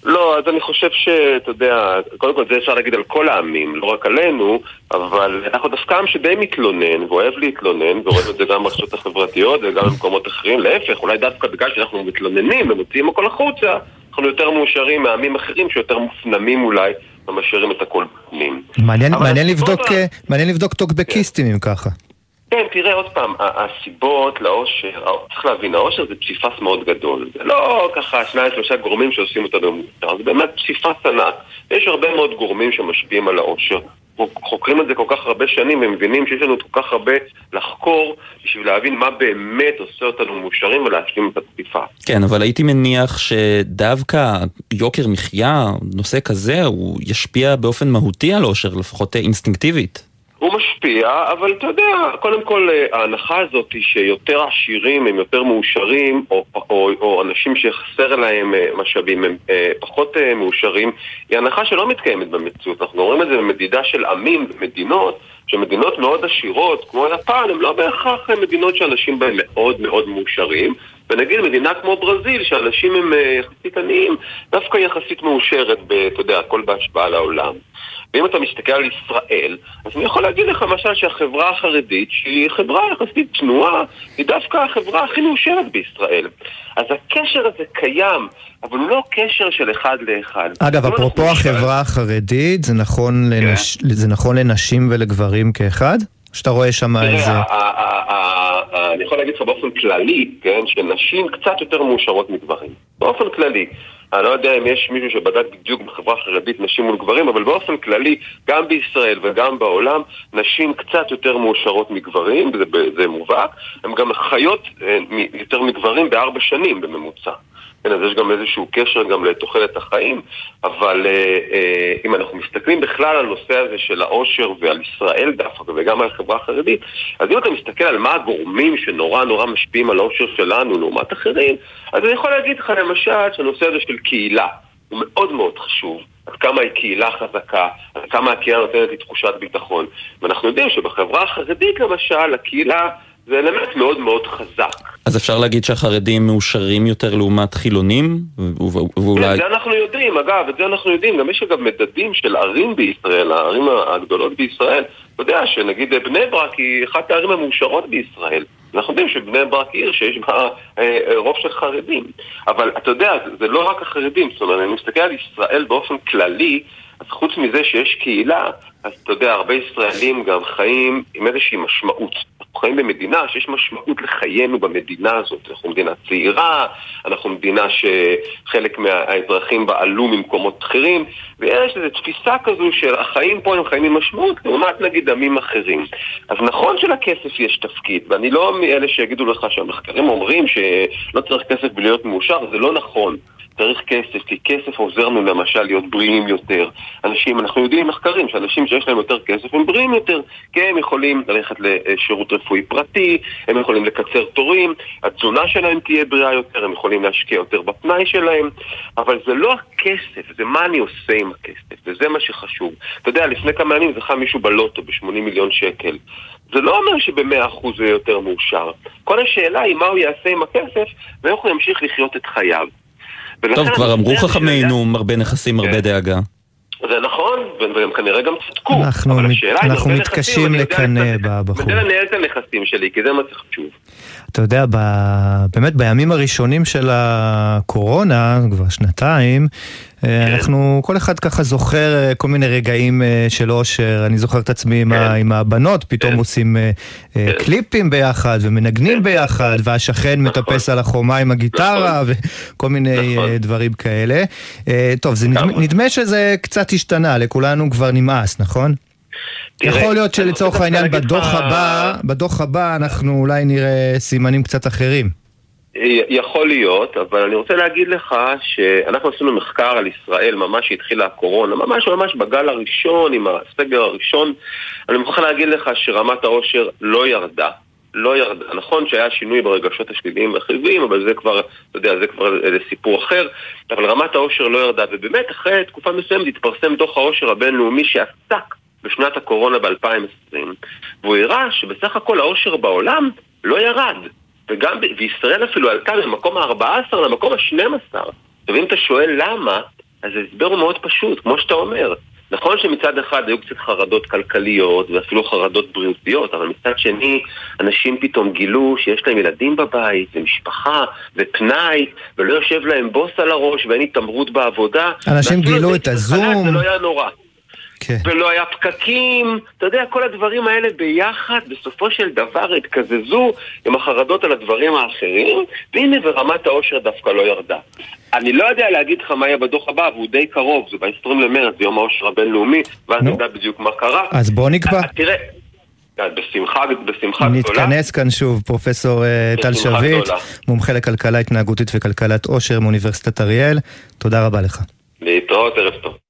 לא, אז אני חושב שאתה יודע, קודם כל זה אפשר להגיד על כל העמים, לא רק עלינו, אבל אנחנו דווקא עם שדי מתלונן, ואוהב להתלונן, ורואים את זה גם ברשתות החברתיות וגם במקומות אחרים, להפך, אולי דווקא בגלל שאנחנו מתלוננים ומוציאים הכל החוצה, אנחנו יותר מאושרים מעמים אחרים שיותר מופנמים אולי ומשאירים את הכל בפנים. מעניין, מעניין, לבדוק, ה... מעניין לבדוק טוקבקיסטים אם ככה. כן, תראה עוד פעם, הסיבות לאושר, צריך להבין, האושר זה פסיפס מאוד גדול. זה לא ככה שניים שלושה גורמים שעושים אותנו מותר, זה באמת פסיפס ענק. יש הרבה מאוד גורמים שמשפיעים על האושר. חוקרים את זה כל כך הרבה שנים ומבינים שיש לנו כל כך הרבה לחקור בשביל להבין מה באמת עושה אותנו מאושרים ולהשלים את הפסיפה. כן, אבל הייתי מניח שדווקא יוקר מחיה, נושא כזה, הוא ישפיע באופן מהותי על אושר, לפחות אינסטינקטיבית. הוא משפיע, אבל אתה יודע, קודם כל אה, ההנחה הזאת היא שיותר עשירים הם יותר מאושרים, או, או, או אנשים שחסר להם אה, משאבים הם אה, פחות מאושרים, היא הנחה שלא מתקיימת במציאות. אנחנו רואים את זה במדידה של עמים ומדינות, שמדינות מאוד עשירות, כמו יפן, הן לא בהכרח מדינות שאנשים בהן מאוד מאוד מאושרים, ונגיד מדינה כמו ברזיל, שאנשים הם יחסית עניים, דווקא יחסית מאושרת, אתה יודע, הכל בהשפעה לעולם. ואם אתה מסתכל על ישראל, אז אני יכול להגיד לך למשל שהחברה החרדית, שהיא חברה יחסית צנועה, היא דווקא החברה הכי מאושרת בישראל. אז הקשר הזה קיים, אבל הוא לא קשר של אחד לאחד. אגב, אפרופו החברה החרדית, זה נכון, כן. לנש... זה נכון לנשים ולגברים כאחד? שאתה רואה שם איזה... אני יכול להגיד לך באופן כללי, כן, שנשים קצת יותר מאושרות מגברים. באופן כללי. אני לא יודע אם יש מישהו שבדק בדיוק בחברה החרדית נשים מול גברים, אבל באופן כללי, גם בישראל וגם בעולם, נשים קצת יותר מאושרות מגברים, זה, זה מובהק, הן גם חיות אה, יותר מגברים בארבע שנים בממוצע. כן, אז יש גם איזשהו קשר גם לתוחלת החיים, אבל אה, אה, אם אנחנו מסתכלים בכלל על הנושא הזה של העושר ועל ישראל דווקא וגם על החברה החרדית, אז אם אתה מסתכל על מה הגורמים שנורא נורא משפיעים על העושר שלנו לעומת אחרים, אז אני יכול להגיד לך למשל שהנושא הזה של קהילה הוא מאוד מאוד חשוב. עד כמה היא קהילה חזקה, עד כמה הקהילה נותנת לי תחושת ביטחון. ואנחנו יודעים שבחברה החרדית למשל, הקהילה זה אלמנט מאוד מאוד חזק. אז אפשר להגיד שהחרדים מאושרים יותר לעומת חילונים? ואולי... כן, זה אנחנו יודעים, אגב, את זה אנחנו יודעים. גם יש אגב מדדים של ערים בישראל, הערים הגדולות בישראל. אתה יודע שנגיד בני ברק היא אחת הערים המאושרות בישראל. אנחנו יודעים שבני ברק עיר שיש בה אה, אה, רוב של חרדים. אבל אתה יודע, זה לא רק החרדים, זאת אומרת, אני מסתכל על ישראל באופן כללי, אז חוץ מזה שיש קהילה, אז אתה יודע, הרבה ישראלים גם חיים עם איזושהי משמעות. אנחנו חיים במדינה שיש משמעות לחיינו במדינה הזאת. אנחנו מדינה צעירה, אנחנו מדינה שחלק מהאזרחים בה עלו ממקומות אחרים, ויש איזו תפיסה כזו של החיים פה הם חיים עם משמעות, לעומת נגיד עמים אחרים. אז נכון שלכסף יש תפקיד, ואני לא מאלה שיגידו לך שהמחקרים אומרים שלא צריך כסף בלהיות מאושר, זה לא נכון. צריך כסף, כי כסף עוזר לנו למשל להיות בריאים יותר. אנשים, אנחנו יודעים מחקרים שאנשים שיש להם יותר כסף הם בריאים יותר, כי הם יכולים ללכת לשירות רפואי פרטי, הם יכולים לקצר תורים, התזונה שלהם תהיה בריאה יותר, הם יכולים להשקיע יותר בפנאי שלהם, אבל זה לא הכסף, זה מה אני עושה עם הכסף, וזה מה שחשוב. אתה יודע, לפני כמה ימים זכה מישהו בלוטו ב-80 מיליון שקל. זה לא אומר שבמאה אחוז הוא יהיה יותר מאושר. כל השאלה היא מה הוא יעשה עם הכסף ואיך הוא ימשיך לחיות את חייו. טוב, כבר אמרו חכמינו, הרבה נכסים, הרבה כן. דאגה. זה נכון, והם כנראה גם צדקו. אנחנו, אבל השאלה אנחנו מתקשים לקנא בבחור. אני יודע לנהל את הנכסים שלי, כי זה מה שחשוב. אתה יודע, ב... באמת בימים הראשונים של הקורונה, כבר שנתיים. אנחנו, כל אחד ככה זוכר אה, כל מיני רגעים אה, של אושר. אני זוכר את עצמי עם, כן. הבנות, פתאום כן. עושים כן. קליפים ביחד ומנגנים כן. ביחד, והשכן נכון. מטפס על החומה עם הגיטרה נכון. וכל מיני נכון. דברים כאלה. טוב, נדמה שזה קצת השתנה, לכולנו כבר נמאס, נכון? יכול להיות שלצורך העניין בדוח הבא, בדוח הבא אנחנו אולי נראה סימנים קצת אחרים. יכול להיות, אבל אני רוצה להגיד לך שאנחנו עשינו מחקר על ישראל ממש שהתחילה הקורונה, ממש ממש בגל הראשון, עם הסגר הראשון. אני מוכרח להגיד לך שרמת העושר לא ירדה. לא ירדה. נכון שהיה שינוי ברגשות השליליים והחיוביים, אבל זה כבר, אתה יודע, זה כבר סיפור אחר. אבל רמת העושר לא ירדה, ובאמת אחרי תקופה מסוימת התפרסם דוח העושר הבינלאומי שעסק בשנת הקורונה ב-2020, והוא הראה שבסך הכל העושר בעולם לא ירד. וגם, וישראל אפילו עלתה ממקום ה-14 למקום ה-12. עכשיו אם אתה שואל למה, אז ההסבר הוא מאוד פשוט, כמו שאתה אומר. נכון שמצד אחד היו קצת חרדות כלכליות ואפילו חרדות בריאותיות, אבל מצד שני אנשים פתאום גילו שיש להם ילדים בבית ומשפחה ופנאי ולא יושב להם בוס על הראש ואין התעמרות בעבודה. אנשים גילו את הזום. זה לא היה נורא. כן. ולא היה פקקים, אתה יודע, כל הדברים האלה ביחד, בסופו של דבר התקזזו עם החרדות על הדברים האחרים, והנה ורמת העושר דווקא לא ירדה. אני לא יודע להגיד לך מה יהיה בדוח הבא, והוא די קרוב, זה ב-20 למרץ, זה יום העושר הבינלאומי, ואז נדע בדיוק מה קרה. אז בוא נקבע. אה, תראה, אה, בשמחה, בשמחה גדולה. נתכנס כאן שוב, פרופסור אה, טל שביט, מומחה לכלכלה התנהגותית וכלכלת עושר מאוניברסיטת אריאל. תודה רבה לך. להתראות, ערב טוב.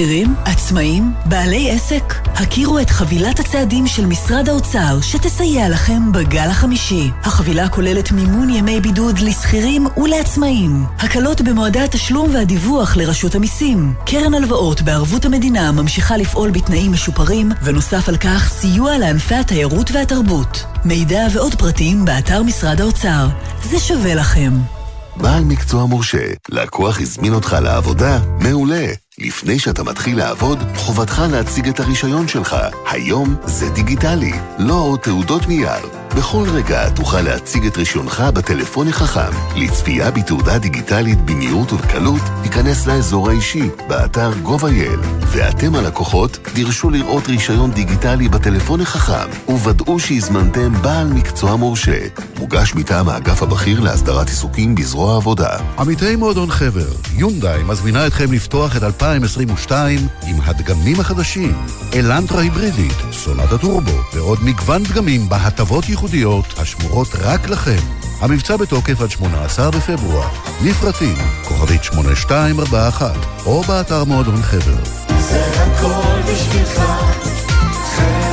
שכירים, עצמאים, בעלי עסק, הכירו את חבילת הצעדים של משרד האוצר שתסייע לכם בגל החמישי. החבילה כוללת מימון ימי בידוד לשכירים ולעצמאים, הקלות במועדי התשלום והדיווח לרשות המיסים, קרן הלוואות בערבות המדינה ממשיכה לפעול בתנאים משופרים, ונוסף על כך סיוע לענפי התיירות והתרבות. מידע ועוד פרטים באתר משרד האוצר. זה שווה לכם. בעל מקצוע מורשה, לקוח הזמין אותך לעבודה? מעולה. לפני שאתה מתחיל לעבוד, חובתך להציג את הרישיון שלך. היום זה דיגיטלי, לא עוד תעודות נייר. בכל רגע תוכל להציג את רישיונך בטלפון החכם. לצפייה בתעודה דיגיטלית במהירות ובקלות, תיכנס לאזור האישי, באתר gov.il. ואתם הלקוחות, דרשו לראות רישיון דיגיטלי בטלפון החכם, וודאו שהזמנתם בעל מקצוע מורשה. מוגש מטעם האגף הבכיר להסדרת עיסוקים בזרוע העבודה. עמיתי מועדון חבר, יונדאי מזמינה אתכם לפתוח את 2022 עם הדגמים החדשים, אלנטרה היברידית, סונטה טורבו ועוד מגוון דגמים בהטבות ייחודיות השמורות רק לכם. המבצע בתוקף עד 18 בפברואר. לפרטים, כוכבית 8241, או באתר מועדון חבר. זה הכל בשבילך, חבר.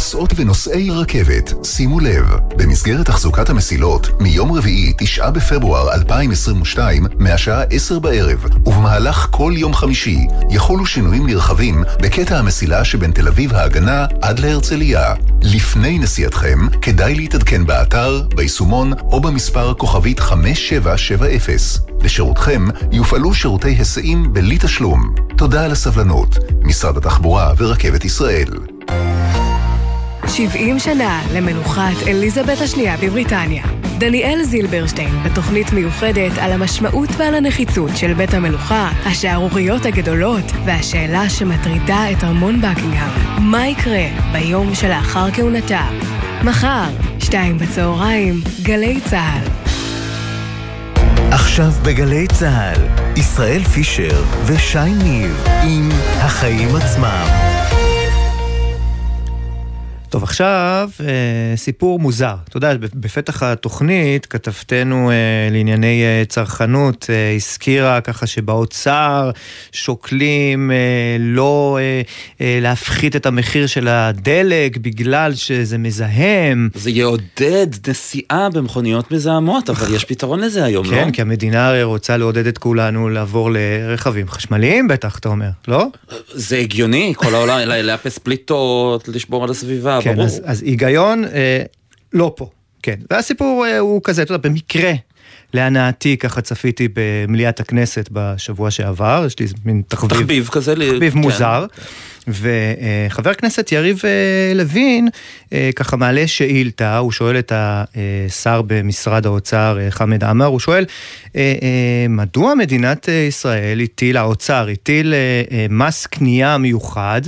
נוסעות ונוסעי רכבת, שימו לב, במסגרת תחזוקת המסילות, מיום רביעי, 9 בפברואר 2022, מהשעה 10 בערב, ובמהלך כל יום חמישי, יחולו שינויים נרחבים בקטע המסילה שבין תל אביב ההגנה עד להרצליה. לפני נסיעתכם, כדאי להתעדכן באתר, ביישומון או במספר כוכבית 5770. לשירותכם יופעלו שירותי היסעים בלי תשלום. תודה על הסבלנות. משרד התחבורה ורכבת ישראל. 70 שנה למנוחת אליזבת השנייה בבריטניה. דניאל זילברשטיין בתוכנית מיוחדת על המשמעות ועל הנחיצות של בית המלוכה, השערוריות הגדולות והשאלה שמטרידה את ארמון בקינגהם. מה יקרה ביום שלאחר כהונתה? מחר, שתיים בצהריים, גלי צה"ל. עכשיו בגלי צה"ל, ישראל פישר ושי ניב עם החיים עצמם. טוב, עכשיו אה, סיפור מוזר. אתה יודע, בפתח התוכנית כתבתנו אה, לענייני אה, צרכנות אה, הזכירה ככה שבאוצר שוקלים אה, לא אה, אה, להפחית את המחיר של הדלק בגלל שזה מזהם. זה יעודד נסיעה במכוניות מזהמות, אבל יש פתרון לזה היום, כן, לא? כן, כי המדינה הרי רוצה לעודד את כולנו לעבור לרכבים חשמליים בטח, אתה אומר, לא? זה הגיוני, כל העולם, לאפס פליטות, לשמור על הסביבה, כן, ברור. אז, אז היגיון אה, לא פה, כן. והסיפור אה, הוא כזה, אתה יודע, במקרה, להנאתי, ככה צפיתי במליאת הכנסת בשבוע שעבר, יש לי מין תחביב, תחביב כזה, לי- תחביב כן. מוזר. וחבר הכנסת יריב אה, לוין אה, ככה מעלה שאילתה, הוא שואל את השר במשרד האוצר אה, חמד עמאר, הוא שואל אה, אה, מדוע מדינת אה, ישראל הטיל, האוצר הטיל אה, אה, מס קנייה מיוחד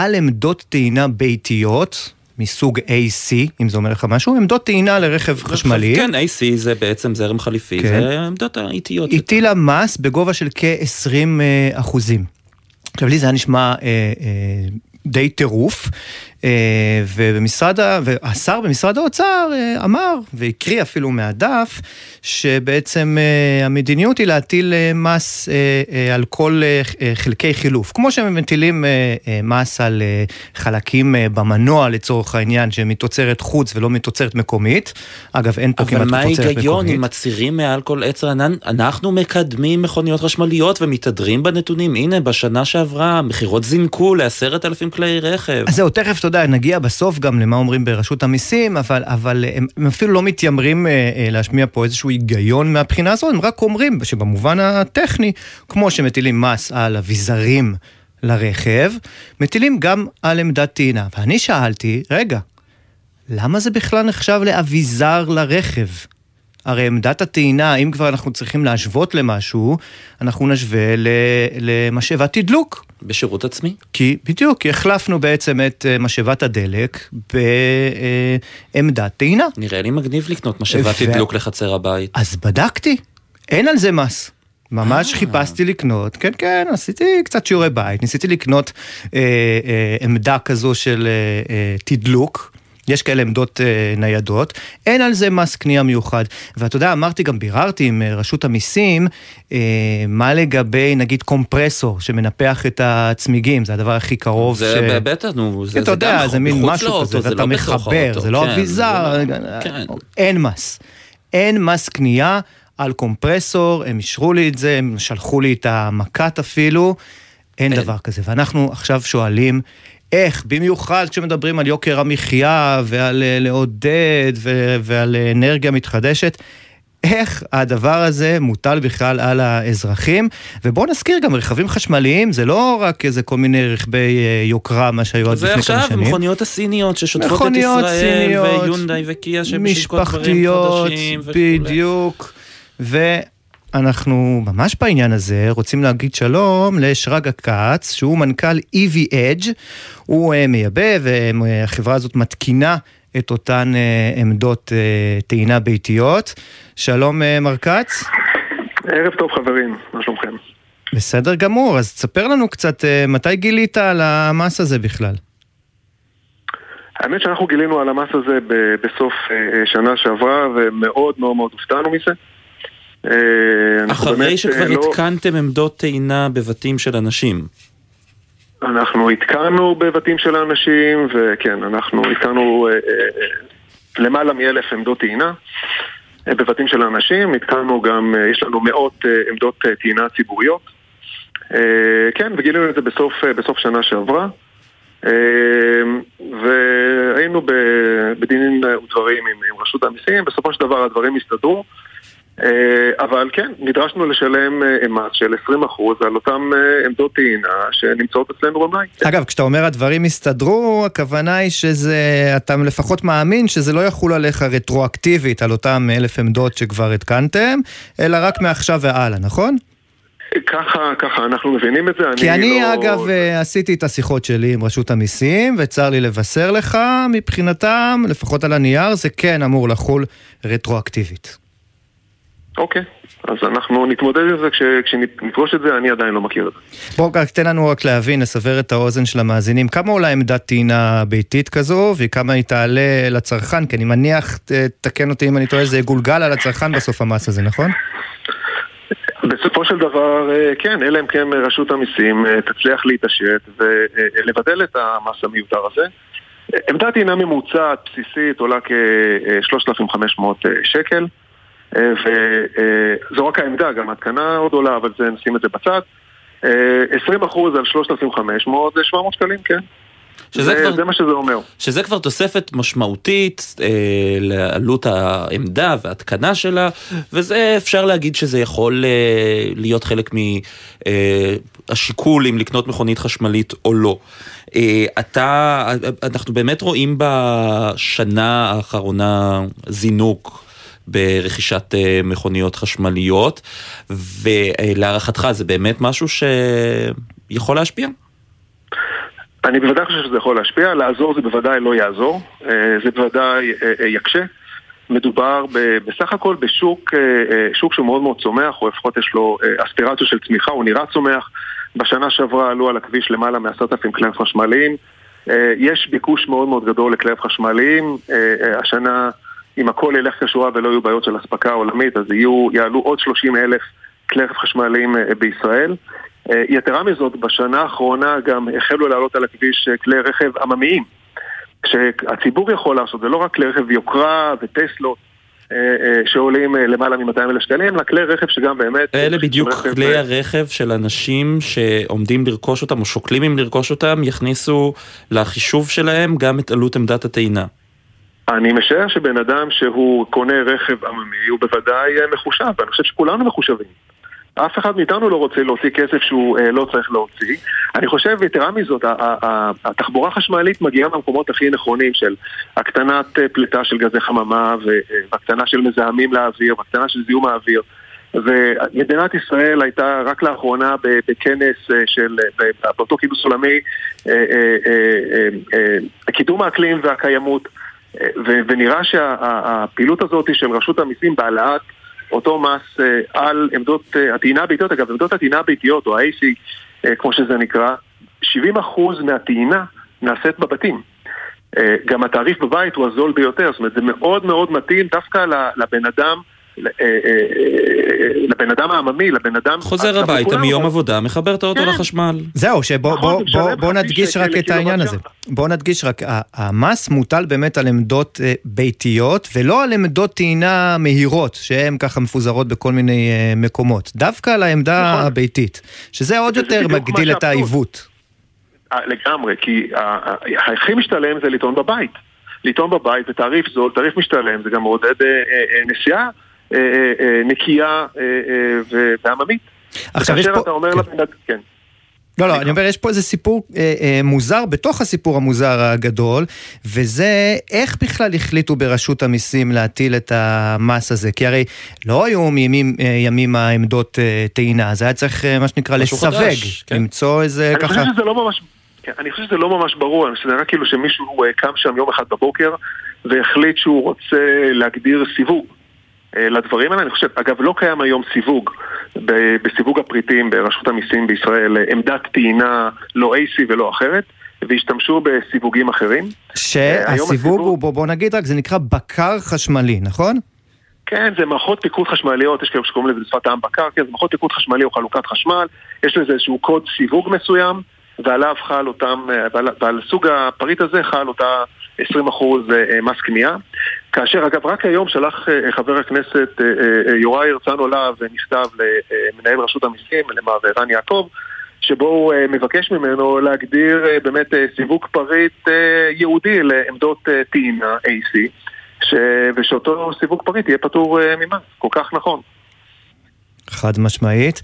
על עמדות טעינה ביתיות מסוג AC, אם זה אומר לך משהו, עמדות טעינה לרכב חשמלי. כן, AC זה בעצם זרם חליפי, כן. זה העמדות האיטיות. הטילה מס בגובה של כ-20 אחוזים. עכשיו לי זה היה נשמע אה, אה, די טירוף, אה, ובמשרד, ה- והשר במשרד האוצר אה, אמר, והקריא אפילו מהדף, שבעצם אה, המדיניות היא להטיל אה, מס אה, אה, על כל אה, אה, חלקי חילוף. כמו שהם מטילים אה, אה, מס על אה, חלקים אה, במנוע לצורך העניין, שהם מתוצרת חוץ ולא מתוצרת מקומית. אגב, אין פה כמעט אבל מה תוצרת ההיגיון מקומית. אם מצהירים מעל כל עץ רענן? אנחנו מקדמים מכוניות חשמליות ומתהדרים בנתונים. הנה, בשנה שעברה המכירות זינקו לעשרת אלפים כלי רכב. אז זהו, תכף, יודע, נגיע בסוף גם למה אומרים ברשות המיסים, אבל, אבל הם, הם אפילו לא מתיימרים אה, אה, להשמיע פה איזשהו היגיון מהבחינה הזאת, הם רק אומרים שבמובן הטכני, כמו שמטילים מס על אביזרים לרכב, מטילים גם על עמדת טעינה. ואני שאלתי, רגע, למה זה בכלל נחשב לאביזר לרכב? הרי עמדת הטעינה, אם כבר אנחנו צריכים להשוות למשהו, אנחנו נשווה למשאבת תדלוק. בשירות עצמי? כי, בדיוק, כי החלפנו בעצם את אה, משאבת הדלק בעמדת טעינה. נראה לי מגניב לקנות משאבת ו- תדלוק לחצר הבית. אז בדקתי, אין על זה מס. ממש אה. חיפשתי לקנות, כן כן, עשיתי קצת שיעורי בית, ניסיתי לקנות אה, אה, עמדה כזו של אה, אה, תדלוק. יש כאלה עמדות אה, ניידות, אין על זה מס קנייה מיוחד. ואתה יודע, אמרתי, גם ביררתי עם אה, רשות המיסים, אה, מה לגבי נגיד קומפרסור שמנפח את הצמיגים, זה הדבר הכי קרוב זה ש... בטח, נו, זה אתה זה יודע, זה מין משהו כזה, זה ואתה לא מחבר, זה לא כן, אביזר, זה לא- כן. אין מס. אין מס קנייה על קומפרסור, הם אישרו לי את זה, הם שלחו לי את המקט אפילו, אין דבר כזה. ואנחנו עכשיו שואלים, איך, במיוחד כשמדברים על יוקר המחיה ועל אה, לעודד ו- ועל אנרגיה מתחדשת, איך הדבר הזה מוטל בכלל על האזרחים. ובואו נזכיר גם רכבים חשמליים, זה לא רק איזה כל מיני רכבי אה, יוקרה, מה שהיו עד לפני כמה שנים. זה עכשיו מכוניות הסיניות ששוטפות את ישראל, סיניות, ויונדאי וקיה שמשווקות דברים משפחתיות, חדשים וכולי. ואנחנו ממש בעניין הזה רוצים להגיד שלום לשרגא כץ, שהוא מנכ"ל EV Edge. הוא אה, מייבא והחברה הזאת מתקינה את אותן אה, עמדות אה, טעינה ביתיות. שלום מר כץ. ערב טוב חברים, מה שלומכם? בסדר גמור, אז תספר לנו קצת מתי גילית על המס הזה בכלל. האמת שאנחנו גילינו על המס הזה בסוף שנה שעברה ומאוד מאוד מאוד הופתענו מזה. אה, אחרי באמת, שכבר אה, לא- התקנתם עמדות טעינה בבתים של אנשים. אנחנו התקנו בבתים של האנשים, וכן, אנחנו התקנו אה, אה, למעלה מאלף עמדות טעינה אה, בבתים של האנשים, התקנו גם, אה, יש לנו מאות אה, עמדות אה, טעינה ציבוריות. אה, כן, וגילינו את זה בסוף, אה, בסוף שנה שעברה. אה, והיינו בדינים ודברים עם, עם רשות המיסים, בסופו של דבר הדברים הסתדרו. אה, אבל כן, נדרשנו לשלם אה, מס של 20% על אותן אה, עמדות טעינה שנמצאות אצלנו במלאי. אגב, כשאתה אומר הדברים הסתדרו, הכוונה היא שזה, אתה לפחות מאמין שזה לא יחול עליך רטרואקטיבית על אותם אלף עמדות שכבר התקנתם, אלא רק מעכשיו והלאה, נכון? ככה, ככה אנחנו מבינים את זה. כי אני לא... אגב עשיתי את השיחות שלי עם רשות המיסים, וצר לי לבשר לך, מבחינתם, לפחות על הנייר, זה כן אמור לחול רטרואקטיבית. אוקיי, אז אנחנו נתמודד עם זה כש, כשנפגוש את זה, אני עדיין לא מכיר את זה. בוא רק תן לנו רק להבין, לסבר את האוזן של המאזינים, כמה עולה עמדת טעינה ביתית כזו, וכמה היא תעלה לצרכן? כי אני מניח, תקן אותי אם אני טועה, זה יגולגל על הצרכן בסוף המס הזה, נכון? בסופו של דבר, אה, כן, אלא אם כן רשות המיסים אה, תצליח להתעשת ולבטל את המס המיותר הזה. עמדת טעינה ממוצעת בסיסית עולה כ-3,500 שקל, אה, וזו רק העמדה, גם ההתקנה עוד עולה, אבל זה, נשים את זה בצד. אה, 20% על 3,500 זה 700 שקלים, כן. שזה זה, כבר- זה מה שזה אומר. שזה כבר תוספת משמעותית אה, לעלות העמדה וההתקנה שלה, וזה אפשר להגיד שזה יכול אה, להיות חלק מהשיקול אם לקנות מכונית חשמלית או לא. אה, אתה, אנחנו באמת רואים בשנה האחרונה זינוק. ברכישת אה, מכוניות חשמליות, ולהערכתך זה באמת משהו שיכול להשפיע? אני בוודאי חושב שזה יכול להשפיע, לעזור זה בוודאי לא יעזור, אה, זה בוודאי אה, יקשה. מדובר בסך הכל בשוק שוק שהוא מאוד מאוד צומח, או לפחות יש לו אספירציה של צמיחה, הוא נראה צומח. בשנה שעברה עלו על הכביש למעלה מ-10,000 כלי חשמליים. יש ביקוש מאוד מאוד גדול לכלי חשמליים. השנה, אם הכל ילך כשורה ולא יהיו בעיות של אספקה עולמית, אז יהיו, יעלו עוד 30 אלף כלי רכב חשמליים אה, בישראל. אה, יתרה מזאת, בשנה האחרונה גם החלו לעלות על הכביש אה, כלי רכב עממיים, שהציבור יכול לעשות, זה לא רק כלי רכב יוקרה וטסלות שעולים למעלה מ-200 אלף שקלים, אלא כלי רכב שגם באמת... אלה בדיוק כלי הרכב של אנשים שעומדים לרכוש אותם או שוקלים אם לרכוש אותם, יכניסו לחישוב שלהם גם את עלות עמדת הטעינה. אני משער שבן אדם שהוא קונה רכב עממי הוא בוודאי אה, מחושב, ואני חושב שכולנו מחושבים. אף אחד מאיתנו לא רוצה להוציא כסף שהוא אה, לא צריך להוציא. אני חושב, יתרה מזאת, התחבורה החשמלית מגיעה מהמקומות הכי נכונים של הקטנת אה, פליטה של גזי חממה אה, והקטנה של מזהמים לאוויר והקטנה של זיהום האוויר. ומדינת ישראל הייתה רק לאחרונה בכנס של, באותו כינוס עולמי, קידום האקלים והקיימות. ו- ונראה שהפעילות הזאת של רשות המיסים בהעלאת אותו מס אה, על עמדות אה, הטעינה הביתיות, אגב עמדות הטעינה הביתיות או ה-AC אה, כמו שזה נקרא, 70% מהטעינה נעשית בבתים. גם התעריף בבית הוא הזול ביותר, זאת אומרת זה מאוד מאוד מתאים דווקא לבן אדם, לבן אדם העממי, לבן אדם... חוזר הביתה מיום עבודה, מחבר את האוטו כן. לחשמל. זהו, שבוא נכון, נדגיש רק את העניין הזה. שעה. בוא נדגיש רק, ה- המס מוטל באמת על עמדות אה, ביתיות, ולא על עמדות טעינה מהירות, שהן ככה מפוזרות בכל מיני אה, מקומות. דווקא על העמדה נכון. הביתית, שזה עוד יותר מגדיל את. העיוות. אה, לגמרי, כי הכי משתלם זה לטעון בבית. לטעון בבית בתעריף זול, תעריף משתלם, זה גם מעודד אה, אה, אה, נסיעה אה, אה, אה, נקייה אה, אה, ו- ועממית. עכשיו, יש פה- אתה אומר כן. לבן אדם, כן. לא, לא, אני אומר, יש פה איזה סיפור אה, אה, מוזר בתוך הסיפור המוזר הגדול, וזה איך בכלל החליטו ברשות המיסים להטיל את המס הזה, כי הרי לא היו מימים אה, ימים העמדות אה, טעינה, זה היה צריך, אה, מה שנקרא, לסווג, חדש, כן. למצוא איזה אני ככה... חושב שזה לא ממש... כן, אני חושב שזה לא ממש ברור, אני חושב שזה נראה כאילו שמישהו אה, קם שם יום אחד בבוקר והחליט שהוא רוצה להגדיר סיווג אה, לדברים האלה. אני חושב, אגב, לא קיים היום סיווג ב- בסיווג הפריטים ברשות המיסים בישראל, אה, עמדת טעינה לא AC ולא אחרת, והשתמשו בסיווגים אחרים. אה, שהסיווג הוא, בוא, בוא נגיד רק, זה נקרא בקר חשמלי, נכון? כן, זה מערכות פיקוד חשמליות, יש כאלה שקוראים לזה בשפת העם בקר, כן, זה מערכות פיקוד חשמלי או חלוקת חשמל, יש לזה איזשהו קוד סיווג מסוים, ועליו חל אותם, אה, ועל, ועל סוג הפריט הזה חל אותה 20% אה, מס קנייה. כאשר אגב רק היום שלח אה, חבר הכנסת אה, אה, יוראי להב הרצנו מכתב למנהל רשות המיסים, למר ערן יעקב, שבו הוא אה, מבקש ממנו להגדיר אה, באמת אה, סיווג פריט אה, ייעודי לעמדות אה, טעינה AC. ושאותו סיווג פריט יהיה פטור אה, ממס, כל כך נכון. חד משמעית.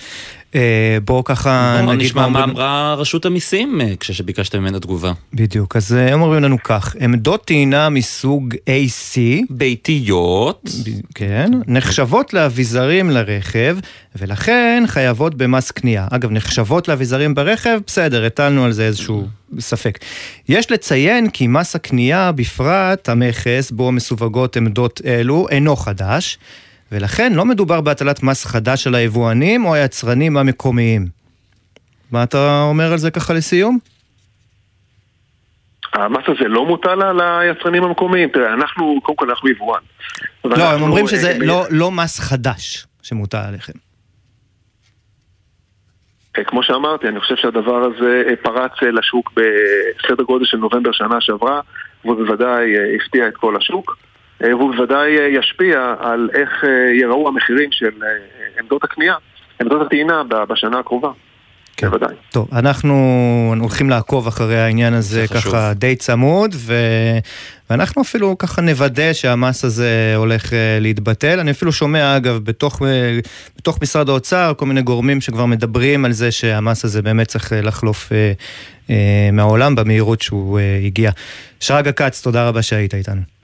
אה, בואו ככה בואו נגיד נשמע מה אמרה רשות המיסים אה, כשביקשתם ממנה תגובה. בדיוק, אז אה, הם אומרים לנו כך, עמדות טעינה מסוג AC, ביתיות, כן, נחשבות לאביזרים לרכב, ולכן חייבות במס קנייה. אגב, נחשבות לאביזרים ברכב, בסדר, הטלנו על זה איזשהו ספק. יש לציין כי מס הקנייה, בפרט המכס בו מסווגות עמדות אלו, אינו חדש, ולכן לא מדובר בהטלת מס חדש על היבואנים או היצרנים המקומיים. מה אתה אומר על זה ככה לסיום? המס הזה לא מוטל על היצרנים המקומיים. תראה, אנחנו, קודם כל אנחנו יבואן. לא, הם אומרים אה, שזה אה, לא, לא מס חדש שמוטל עליכם. אה, כמו שאמרתי, אני חושב שהדבר הזה אה, פרץ אה, לשוק בסדר גודל של נובמבר שנה שעברה, והוא בוודאי אה, הפתיע את כל השוק, אה, והוא בוודאי אה, ישפיע על איך אה, ייראו המחירים של אה, עמדות הקנייה, עמדות הטעינה בשנה הקרובה. כן. בוודאי. טוב, אנחנו הולכים לעקוב אחרי העניין הזה זה חשוב. ככה די צמוד, ו... ואנחנו אפילו ככה נוודא שהמס הזה הולך אה, להתבטל. אני אפילו שומע, אגב, בתוך, אה, בתוך משרד האוצר, כל מיני גורמים שכבר מדברים על זה שהמס הזה באמת צריך אה, לחלוף אה, אה, מהעולם במהירות שהוא אה, הגיע. שרגא כץ, תודה רבה שהיית איתנו.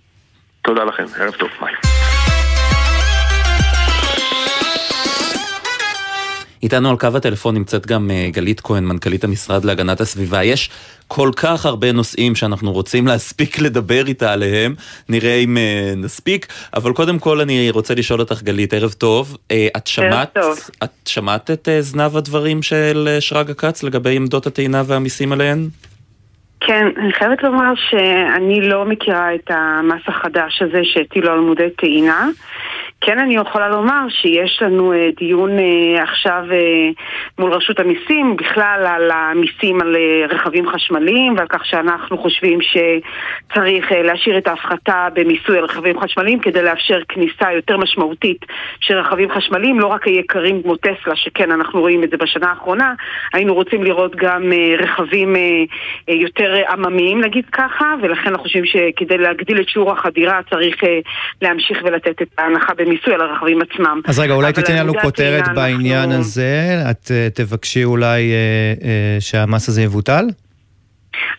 תודה לכם, ערב טוב, ביי. איתנו על קו הטלפון נמצאת גם אה, גלית כהן, מנכ"לית המשרד להגנת הסביבה. יש כל כך הרבה נושאים שאנחנו רוצים להספיק לדבר איתה עליהם, נראה אם אה, נספיק, אבל קודם כל אני רוצה לשאול אותך, גלית, ערב טוב. אה, את שמעת, טוב. את שמעת את אה, זנב הדברים של שרגא כץ לגבי עמדות הטעינה והמיסים עליהן? כן, אני חייבת לומר שאני לא מכירה את המס החדש הזה שהטילו על עמודי טעינה. כן אני יכולה לומר שיש לנו אה, דיון אה, עכשיו אה, מול רשות המיסים בכלל על המיסים על רכבים חשמליים ועל כך שאנחנו חושבים שצריך להשאיר את ההפחתה במיסוי על רכבים חשמליים כדי לאפשר כניסה יותר משמעותית של רכבים חשמליים, לא רק היקרים כמו טסלה, שכן אנחנו רואים את זה בשנה האחרונה, היינו רוצים לראות גם רכבים יותר עממיים נגיד ככה, ולכן אנחנו חושבים שכדי להגדיל את שיעור החדירה צריך להמשיך ולתת את ההנחה במיסוי על הרכבים עצמם. אז רגע, אולי תיתן לנו כותרת בעניין אנחנו- הזה. את אה, תבקשי אולי אה, אה, שהמס הזה יבוטל?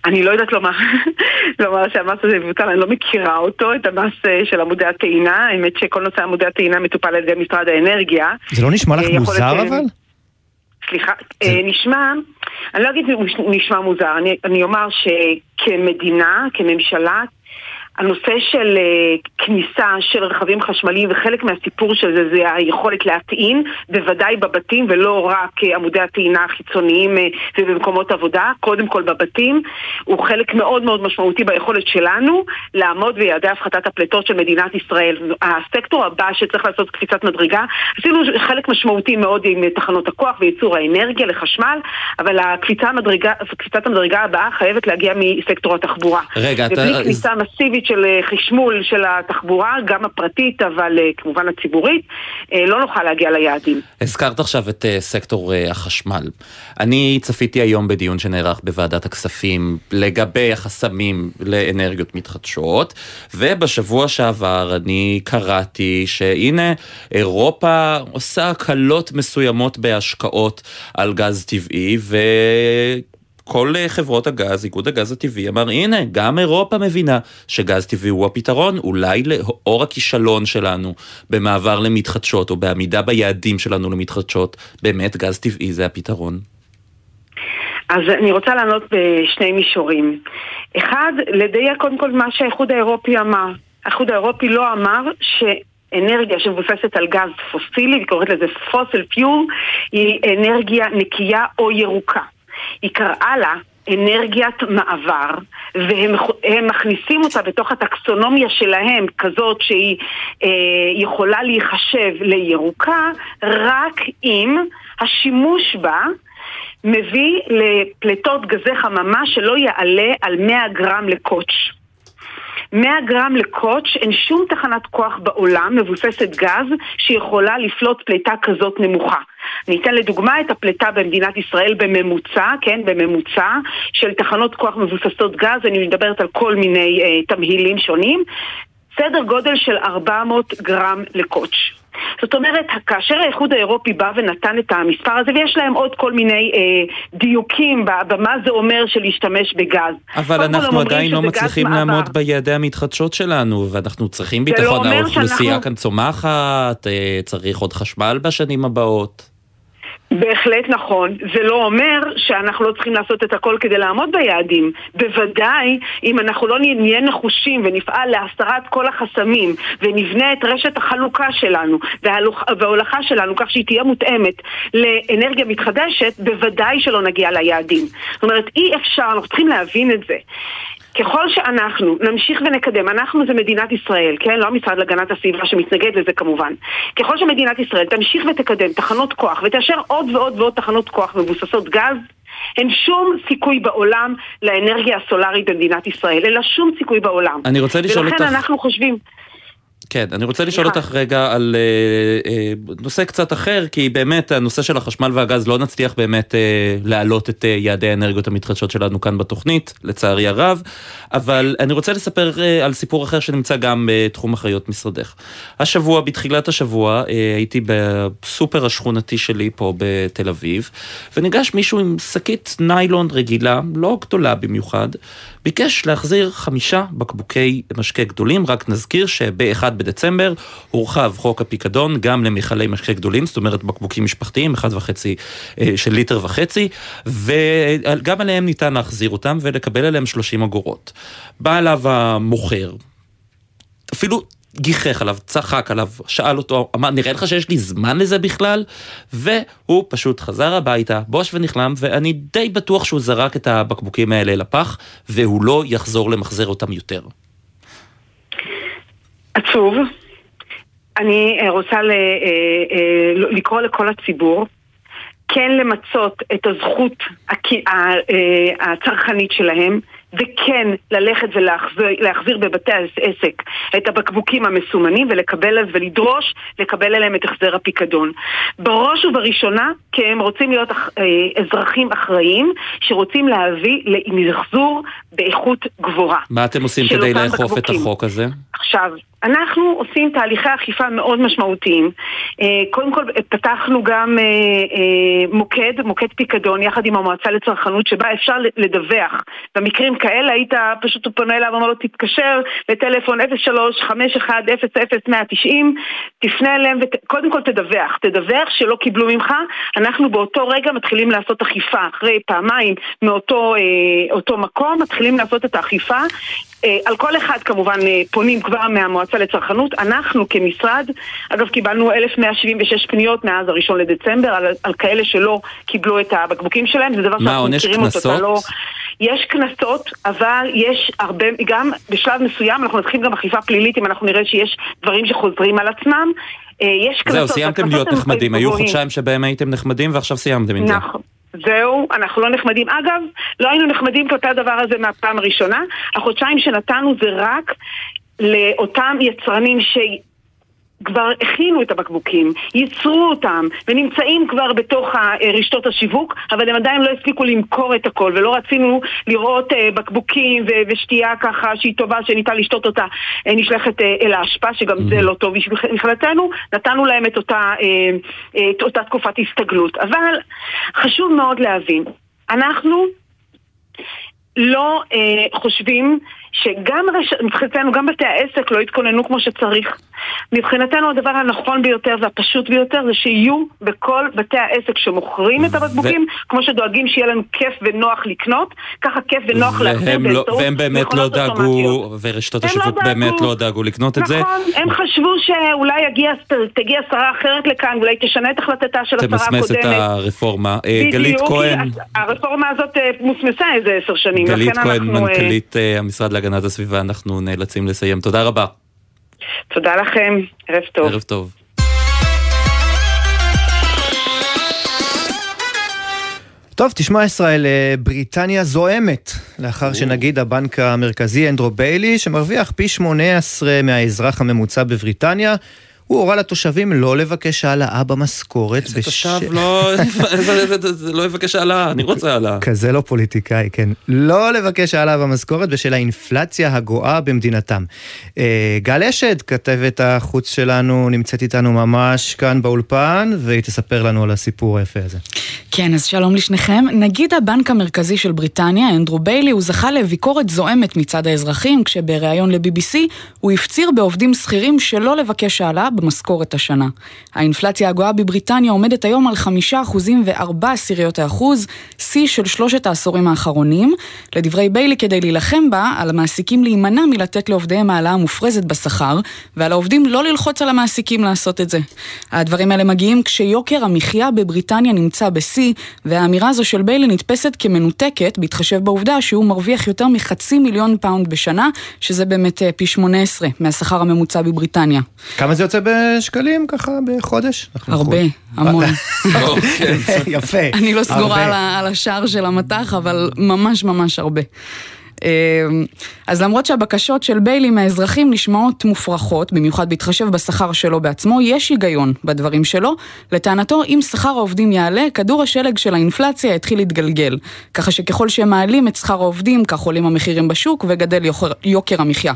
אני לא יודעת לומר, לומר שהמס הזה יבוטל, אני לא מכירה אותו, את המס של עמודי הטעינה, האמת שכל נושא עמודי הטעינה מטופל על ידי משרד האנרגיה. זה לא נשמע לך מוזר אבל? סליחה, אה, נשמע, אני לא אגיד נשמע מוזר, אני, אני אומר שכמדינה, כממשלה, הנושא של אה, כניסה של רכבים חשמליים וחלק מהסיפור של זה זה היכולת להטעין, בוודאי בבתים ולא רק אה, עמודי הטעינה החיצוניים אה, ובמקומות עבודה, קודם כל בבתים, הוא חלק מאוד מאוד משמעותי ביכולת שלנו לעמוד ביעדי הפחתת הפליטות של מדינת ישראל. הסקטור הבא שצריך לעשות קפיצת מדרגה, עשינו חלק משמעותי מאוד עם תחנות הכוח וייצור האנרגיה לחשמל, אבל הקפיצה המדרגה, המדרגה הבאה חייבת להגיע מסקטור התחבורה. רגע, אתה- ובלי כניסה מסיבית משמעותית של אה, חשמול של התחבורה, גם הפרטית אבל אה, כמובן הציבורית, אה, לא נוכל להגיע ליעדים. הזכרת עכשיו את סקטור החשמל. אני צפיתי היום בדיון שנערך בוועדת הכספים לגבי החסמים לאנרגיות מתחדשות, ובשבוע שעבר אני קראתי שהנה אירופה עושה הקלות מסוימות בהשקעות על גז טבעי, ו... כל אה, חברות הגז, איגוד הגז הטבעי אמר הנה, גם אירופה מבינה שגז טבעי הוא הפתרון, אולי לאור הכישלון שלנו במעבר למתחדשות או בעמידה ביעדים שלנו למתחדשות, באמת גז טבעי זה הפתרון. אז אני רוצה לענות בשני מישורים. אחד, לדייק קודם כל מה שהאיחוד האירופי אמר. האיחוד האירופי לא אמר ש... אנרגיה שמבוססת על גז פוסילי, היא קוראת לזה פוסיל פיור, היא אנרגיה נקייה או ירוקה. היא קראה לה אנרגיית מעבר, והם מכניסים אותה בתוך הטקסונומיה שלהם כזאת שהיא אה, יכולה להיחשב לירוקה, רק אם השימוש בה מביא לפליטות גזי חממה שלא יעלה על 100 גרם לקוטש. 100 גרם לקוטש, אין שום תחנת כוח בעולם מבוססת גז שיכולה לפלוט פליטה כזאת נמוכה. אני אתן לדוגמה את הפליטה במדינת ישראל בממוצע, כן, בממוצע של תחנות כוח מבוססות גז, אני מדברת על כל מיני אה, תמהילים שונים, סדר גודל של 400 גרם לקוטש. זאת אומרת, כאשר האיחוד האירופי בא ונתן את המספר הזה, ויש להם עוד כל מיני אה, דיוקים במה זה אומר של להשתמש בגז. אבל אנחנו עדיין לא מצליחים מעבר. לעמוד ביעדי המתחדשות שלנו, ואנחנו צריכים ביטחון, לא האוכלוסייה שאנחנו... כאן צומחת, אה, צריך עוד חשמל בשנים הבאות. בהחלט נכון. זה לא אומר שאנחנו לא צריכים לעשות את הכל כדי לעמוד ביעדים. בוודאי, אם אנחנו לא נהיה נחושים ונפעל להסרת כל החסמים ונבנה את רשת החלוקה שלנו וההולכה שלנו כך שהיא תהיה מותאמת לאנרגיה מתחדשת, בוודאי שלא נגיע ליעדים. זאת אומרת, אי אפשר, אנחנו צריכים להבין את זה. ככל שאנחנו נמשיך ונקדם, אנחנו זה מדינת ישראל, כן? לא המשרד להגנת הסביבה שמתנגד לזה כמובן. ככל שמדינת ישראל תמשיך ותקדם תחנות כוח ותאשר עוד ועוד ועוד תחנות כוח מבוססות גז, אין שום סיכוי בעולם לאנרגיה הסולארית במדינת ישראל. אין לה שום סיכוי בעולם. אני רוצה לשאול אותך... ולכן אנחנו חושבים... כן, אני רוצה לשאול אותך רגע על אה, אה, נושא קצת אחר, כי באמת הנושא של החשמל והגז לא נצליח באמת אה, להעלות את אה, יעדי האנרגיות המתחדשות שלנו כאן בתוכנית, לצערי הרב, אבל אני רוצה לספר אה, על סיפור אחר שנמצא גם בתחום אחריות משרדך. השבוע, בתחילת השבוע, אה, הייתי בסופר השכונתי שלי פה בתל אביב, וניגש מישהו עם שקית ניילון רגילה, לא גדולה במיוחד, ביקש להחזיר חמישה בקבוקי משקה גדולים, רק נזכיר שב-1 בדצמבר הורחב חוק הפיקדון גם למכלי משקה גדולים, זאת אומרת בקבוקים משפחתיים, 1.5 אה, של ליטר וחצי, וגם עליהם ניתן להחזיר אותם ולקבל עליהם 30 אגורות. בא אליו המוכר, אפילו גיחך עליו, צחק עליו, שאל אותו, אמר, נראה לך שיש לי זמן לזה בכלל? והוא פשוט חזר הביתה, בוש ונכלם, ואני די בטוח שהוא זרק את הבקבוקים האלה לפח, והוא לא יחזור למחזר אותם יותר. עצוב. אני אה, רוצה אה, אה, לקרוא לכל הציבור כן למצות את הזכות הצרכנית שלהם וכן ללכת ולהחזיר בבתי העסק את הבקבוקים המסומנים ולקבל ולדרוש לקבל עליהם את החזר הפיקדון. בראש ובראשונה כי הם רוצים להיות אזרחים אחראיים שרוצים להביא למחזור באיכות גבוהה. מה אתם עושים כדי לאכוף את החוק הזה? עכשיו, אנחנו עושים תהליכי אכיפה מאוד משמעותיים. אה, קודם כל פתחנו גם אה, אה, מוקד, מוקד פיקדון יחד עם המועצה לצרכנות שבה אפשר לדווח. במקרים כאלה היית פשוט פונה אליו ואומר לו תתקשר לטלפון 03-51-00-190 תפנה אליהם וקודם כל תדווח. תדווח שלא קיבלו ממך. אנחנו באותו רגע מתחילים לעשות אכיפה. אחרי פעמיים מאותו מקום מתחילים לעשות את האכיפה. על כל אחד כמובן פונים כבר מהמועצה לצרכנות. אנחנו כמשרד, אגב קיבלנו 1,176 פניות מאז הראשון לדצמבר על, על כאלה שלא קיבלו את הבקבוקים שלהם, זה דבר שאנחנו מכירים אותו. מה, עונש קנסות? יש קנסות, אבל יש הרבה, גם בשלב מסוים אנחנו נתחיל גם אכיפה פלילית אם אנחנו נראה שיש דברים שחוזרים על עצמם. יש קנסות. זהו, סיימתם להיות נחמדים, היו חודשיים שבהם הייתם נחמדים ועכשיו סיימתם עם זה. נכון. זהו, אנחנו לא נחמדים. אגב, לא היינו נחמדים כלפי הדבר הזה מהפעם הראשונה. החודשיים שנתנו זה רק לאותם יצרנים ש... כבר הכינו את הבקבוקים, ייצרו אותם, ונמצאים כבר בתוך רשתות השיווק, אבל הם עדיין לא הספיקו למכור את הכל, ולא רצינו לראות אה, בקבוקים ו- ושתייה ככה שהיא טובה, שניתן לשתות אותה, אה, נשלחת אה, אל האשפה, שגם זה לא טוב מבחינתנו, נתנו להם את אותה, את אותה תקופת הסתגלות. אבל חשוב מאוד להבין, אנחנו לא אה, חושבים שגם רש... מבחינתנו, גם בתי העסק לא התכוננו כמו שצריך. מבחינתנו הדבר הנכון ביותר והפשוט ביותר זה שיהיו בכל בתי העסק שמוכרים את הבקבוקים, ו... כמו שדואגים שיהיה לנו כיף ונוח לקנות, ככה כיף ונוח להחזיר לא, באמצעות והם באמת לא דאגו, ורשתות השיווק לא באמת לא דאגו לקנות את נכון, זה. נכון, הם חשבו שאולי יגיע, תגיע שרה אחרת לכאן, אולי תשנה את החלטתה של השרה הקודמת. תמסמס את הרפורמה. אה, בדיוק, גלית כהן. הרפורמה הזאת אה, מוסמסה איזה עשר שנים. גלית כהן, מנכ"לית המשרד להגנת הסביבה, אנחנו נאלצים לסיים. תודה רבה. תודה לכם, ערב טוב. ערב טוב. טוב, תשמע ישראל, בריטניה זועמת, לאחר שנגיד הבנק המרכזי אנדרו ביילי, שמרוויח פי 18 מהאזרח הממוצע בבריטניה, הוא הורה לתושבים לא לבקש העלאה במשכורת. איזה תושב לא, לא יבקש העלאה, אני רוצה העלאה. כזה לא פוליטיקאי, כן. לא לבקש העלאה במשכורת בשל האינפלציה הגואה במדינתם. אה, גל אשד, כתבת החוץ שלנו, נמצאת איתנו ממש כאן באולפן, והיא תספר לנו על הסיפור היפה הזה. כן, אז שלום לשניכם. נגיד הבנק המרכזי של בריטניה, אנדרו ביילי, הוא זכה לביקורת זועמת מצד האזרחים, כשבריאיון ל-BBC הוא הפציר בעובדים שכירים שלא לבקש העלאה במשכורת השנה. האינפלציה הגואה בבריטניה עומדת היום על חמישה אחוזים וארבע עשיריות האחוז, שיא של שלושת העשורים האחרונים. לדברי ביילי, כדי להילחם בה, על המעסיקים להימנע מלתת לעובדיהם העלאה מופרזת בשכר, ועל העובדים לא ללחוץ על המעסיקים לעשות את זה. הדברים האלה מגיעים כשיוקר המחיה בבריטניה נמצא בשיא, והאמירה הזו של ביילי נתפסת כמנותקת, בהתחשב בעובדה שהוא מרוויח יותר מחצי מיליון פאונד בשנה, שזה באמת פי 18 מהשכר הממוצע בבריטניה. כמה זה יוצא בשקלים ככה בחודש? הרבה, המון. כן, יפה. אני לא סגורה על השער של המטח, אבל ממש ממש הרבה. אז למרות שהבקשות של ביילי מהאזרחים נשמעות מופרכות, במיוחד בהתחשב בשכר שלו בעצמו, יש היגיון בדברים שלו. לטענתו, אם שכר העובדים יעלה, כדור השלג של האינפלציה יתחיל להתגלגל. ככה שככל שהם מעלים את שכר העובדים, כך עולים המחירים בשוק וגדל יוקר, יוקר המחיה.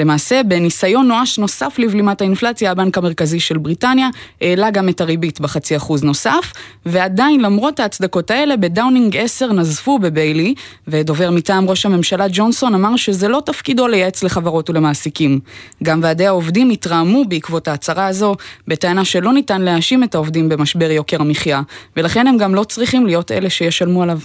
למעשה, בניסיון נואש נוסף לבלימת האינפלציה, הבנק המרכזי של בריטניה העלה גם את הריבית בחצי אחוז נוסף, ועדיין למרות ההצדקות האלה, בדאונינג 10 נזפו בביילי, ודובר מטעם ראש הממשלה ג'ונסון אמר שזה לא תפקידו לייעץ לחברות ולמעסיקים. גם ועדי העובדים התרעמו בעקבות ההצהרה הזו, בטענה שלא ניתן להאשים את העובדים במשבר יוקר המחיה, ולכן הם גם לא צריכים להיות אלה שישלמו עליו.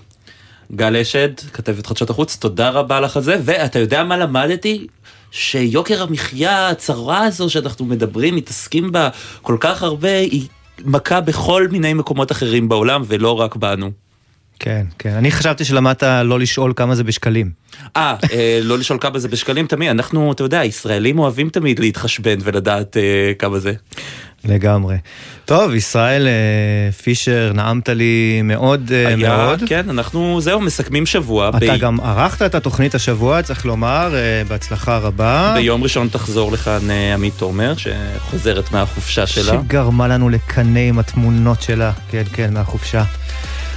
גל אשד, כתבת חדשות החוץ, תודה רבה לך על זה, ואתה יודע מה למדתי? שיוקר המחיה, הצרה הזו שאנחנו מדברים, מתעסקים בה כל כך הרבה, היא מכה בכל מיני מקומות אחרים בעולם ולא רק בנו. כן, כן. אני חשבתי שלמדת לא לשאול כמה זה בשקלים. אה, לא לשאול כמה זה בשקלים תמיד. אנחנו, אתה יודע, ישראלים אוהבים תמיד להתחשבן ולדעת אה, כמה זה. לגמרי. טוב, ישראל אה, פישר, נעמת לי מאוד היה, מאוד. כן, אנחנו, זהו, מסכמים שבוע. אתה ב... גם ערכת את התוכנית השבוע, צריך לומר, אה, בהצלחה רבה. ביום ראשון תחזור לכאן אה, עמית תומר, שחוזרת מהחופשה שלה. שגרמה לנו לקנא עם התמונות שלה, כן, כן, מהחופשה.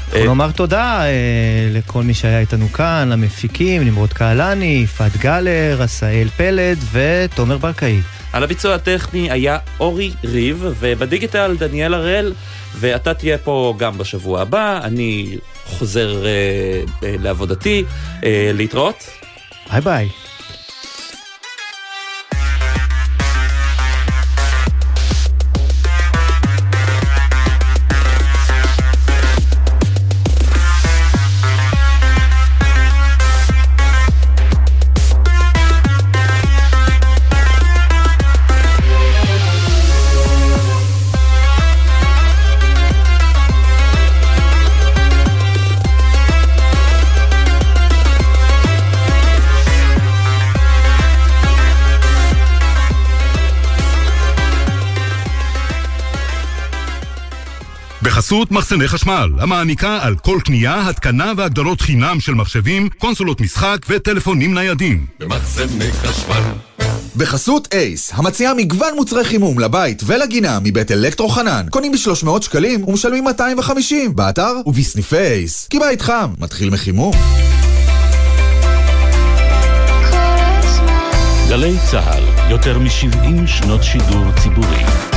אנחנו נאמר תודה אה, לכל מי שהיה איתנו כאן, למפיקים, נמרוד קהלני, יפעת גלר, עשאל פלד ותומר ברקאי. על הביצוע הטכני היה אורי ריב, ובדיגיטל דניאל הראל, ואתה תהיה פה גם בשבוע הבא, אני חוזר אה, אה, לעבודתי, אה, להתראות. ביי ביי. בחסות מחסני חשמל, המעניקה על כל קנייה, התקנה והגדלות חינם של מחשבים, קונסולות משחק וטלפונים ניידים. במחסני חשמל. בחסות אייס, המציעה מגוון מוצרי חימום לבית ולגינה מבית אלקטרו חנן. קונים ב-300 שקלים ומשלמים 250 באתר ובסניפי אייס. כי בית חם מתחיל מחימום. גלי צה"ל, יותר מ-70 שנות שידור ציבורי.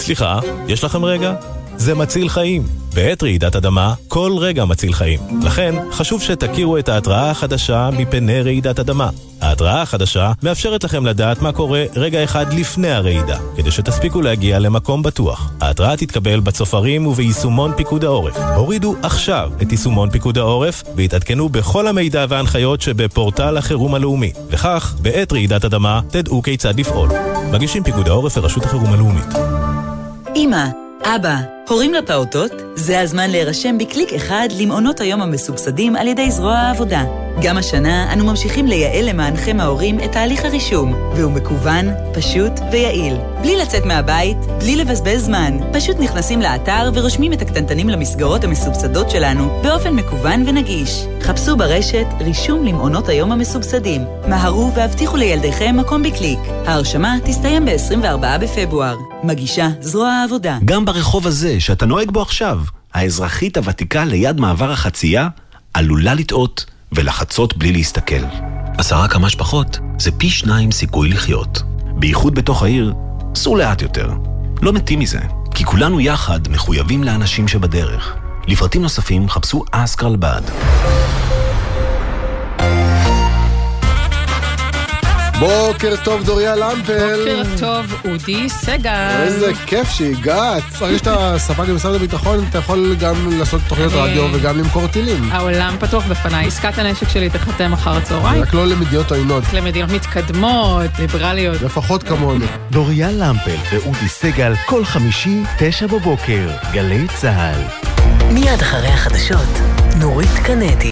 סליחה, יש לכם רגע? זה מציל חיים. בעת רעידת אדמה, כל רגע מציל חיים. לכן, חשוב שתכירו את ההתראה החדשה מפני רעידת אדמה. ההתראה החדשה מאפשרת לכם לדעת מה קורה רגע אחד לפני הרעידה, כדי שתספיקו להגיע למקום בטוח. ההתראה תתקבל בצופרים וביישומון פיקוד העורף. הורידו עכשיו את יישומון פיקוד העורף והתעדכנו בכל המידע וההנחיות שבפורטל החירום הלאומי. וכך, בעת רעידת אדמה, תדעו כיצד לפעול. מגישים פיקוד העורף ורשות החירום הלאומית. אמא, אבא, הורים לפעוטות? זה הזמן להירשם בקליק אחד למעונות היום המסובסדים על ידי זרוע העבודה. גם השנה אנו ממשיכים לייעל למענכם ההורים את תהליך הרישום, והוא מקוון, פשוט ויעיל. בלי לצאת מהבית, בלי לבזבז זמן. פשוט נכנסים לאתר ורושמים את הקטנטנים למסגרות המסובסדות שלנו באופן מקוון ונגיש. חפשו ברשת רישום למעונות היום המסובסדים. מהרו והבטיחו לילדיכם מקום בקליק. ההרשמה תסתיים ב-24 בפברואר. מגישה זרוע העבודה. גם ברחוב הזה שאתה נוהג בו עכשיו, האזרחית הוותיקה ליד מעבר החצייה עלולה לטעות ולחצות בלי להסתכל. עשרה כמה שפחות זה פי שניים סיכוי לחיות. בייחוד בתוך העיר, סעו לאט יותר. לא מתים מזה, כי כולנו יחד מחויבים לאנשים שבדרך. לפרטים נוספים חפשו אסקרלבד. בוקר טוב דוריה למפל. בוקר טוב אודי סגל. איזה כיף שהגעת. ברגע שאתה ספק במשרד הביטחון, אתה יכול גם לעשות תוכניות רדיו וגם למכור טילים. העולם פתוח בפניי. עסקת הנשק שלי תחתם אחר הצהריים. רק לא למדינות עוינות. למדינות מתקדמות, ליברליות. לפחות כמונו. דוריה למפל ואודי סגל, כל חמישי, תשע בבוקר, גלי צה"ל. מיד אחרי החדשות, נורית קנדי.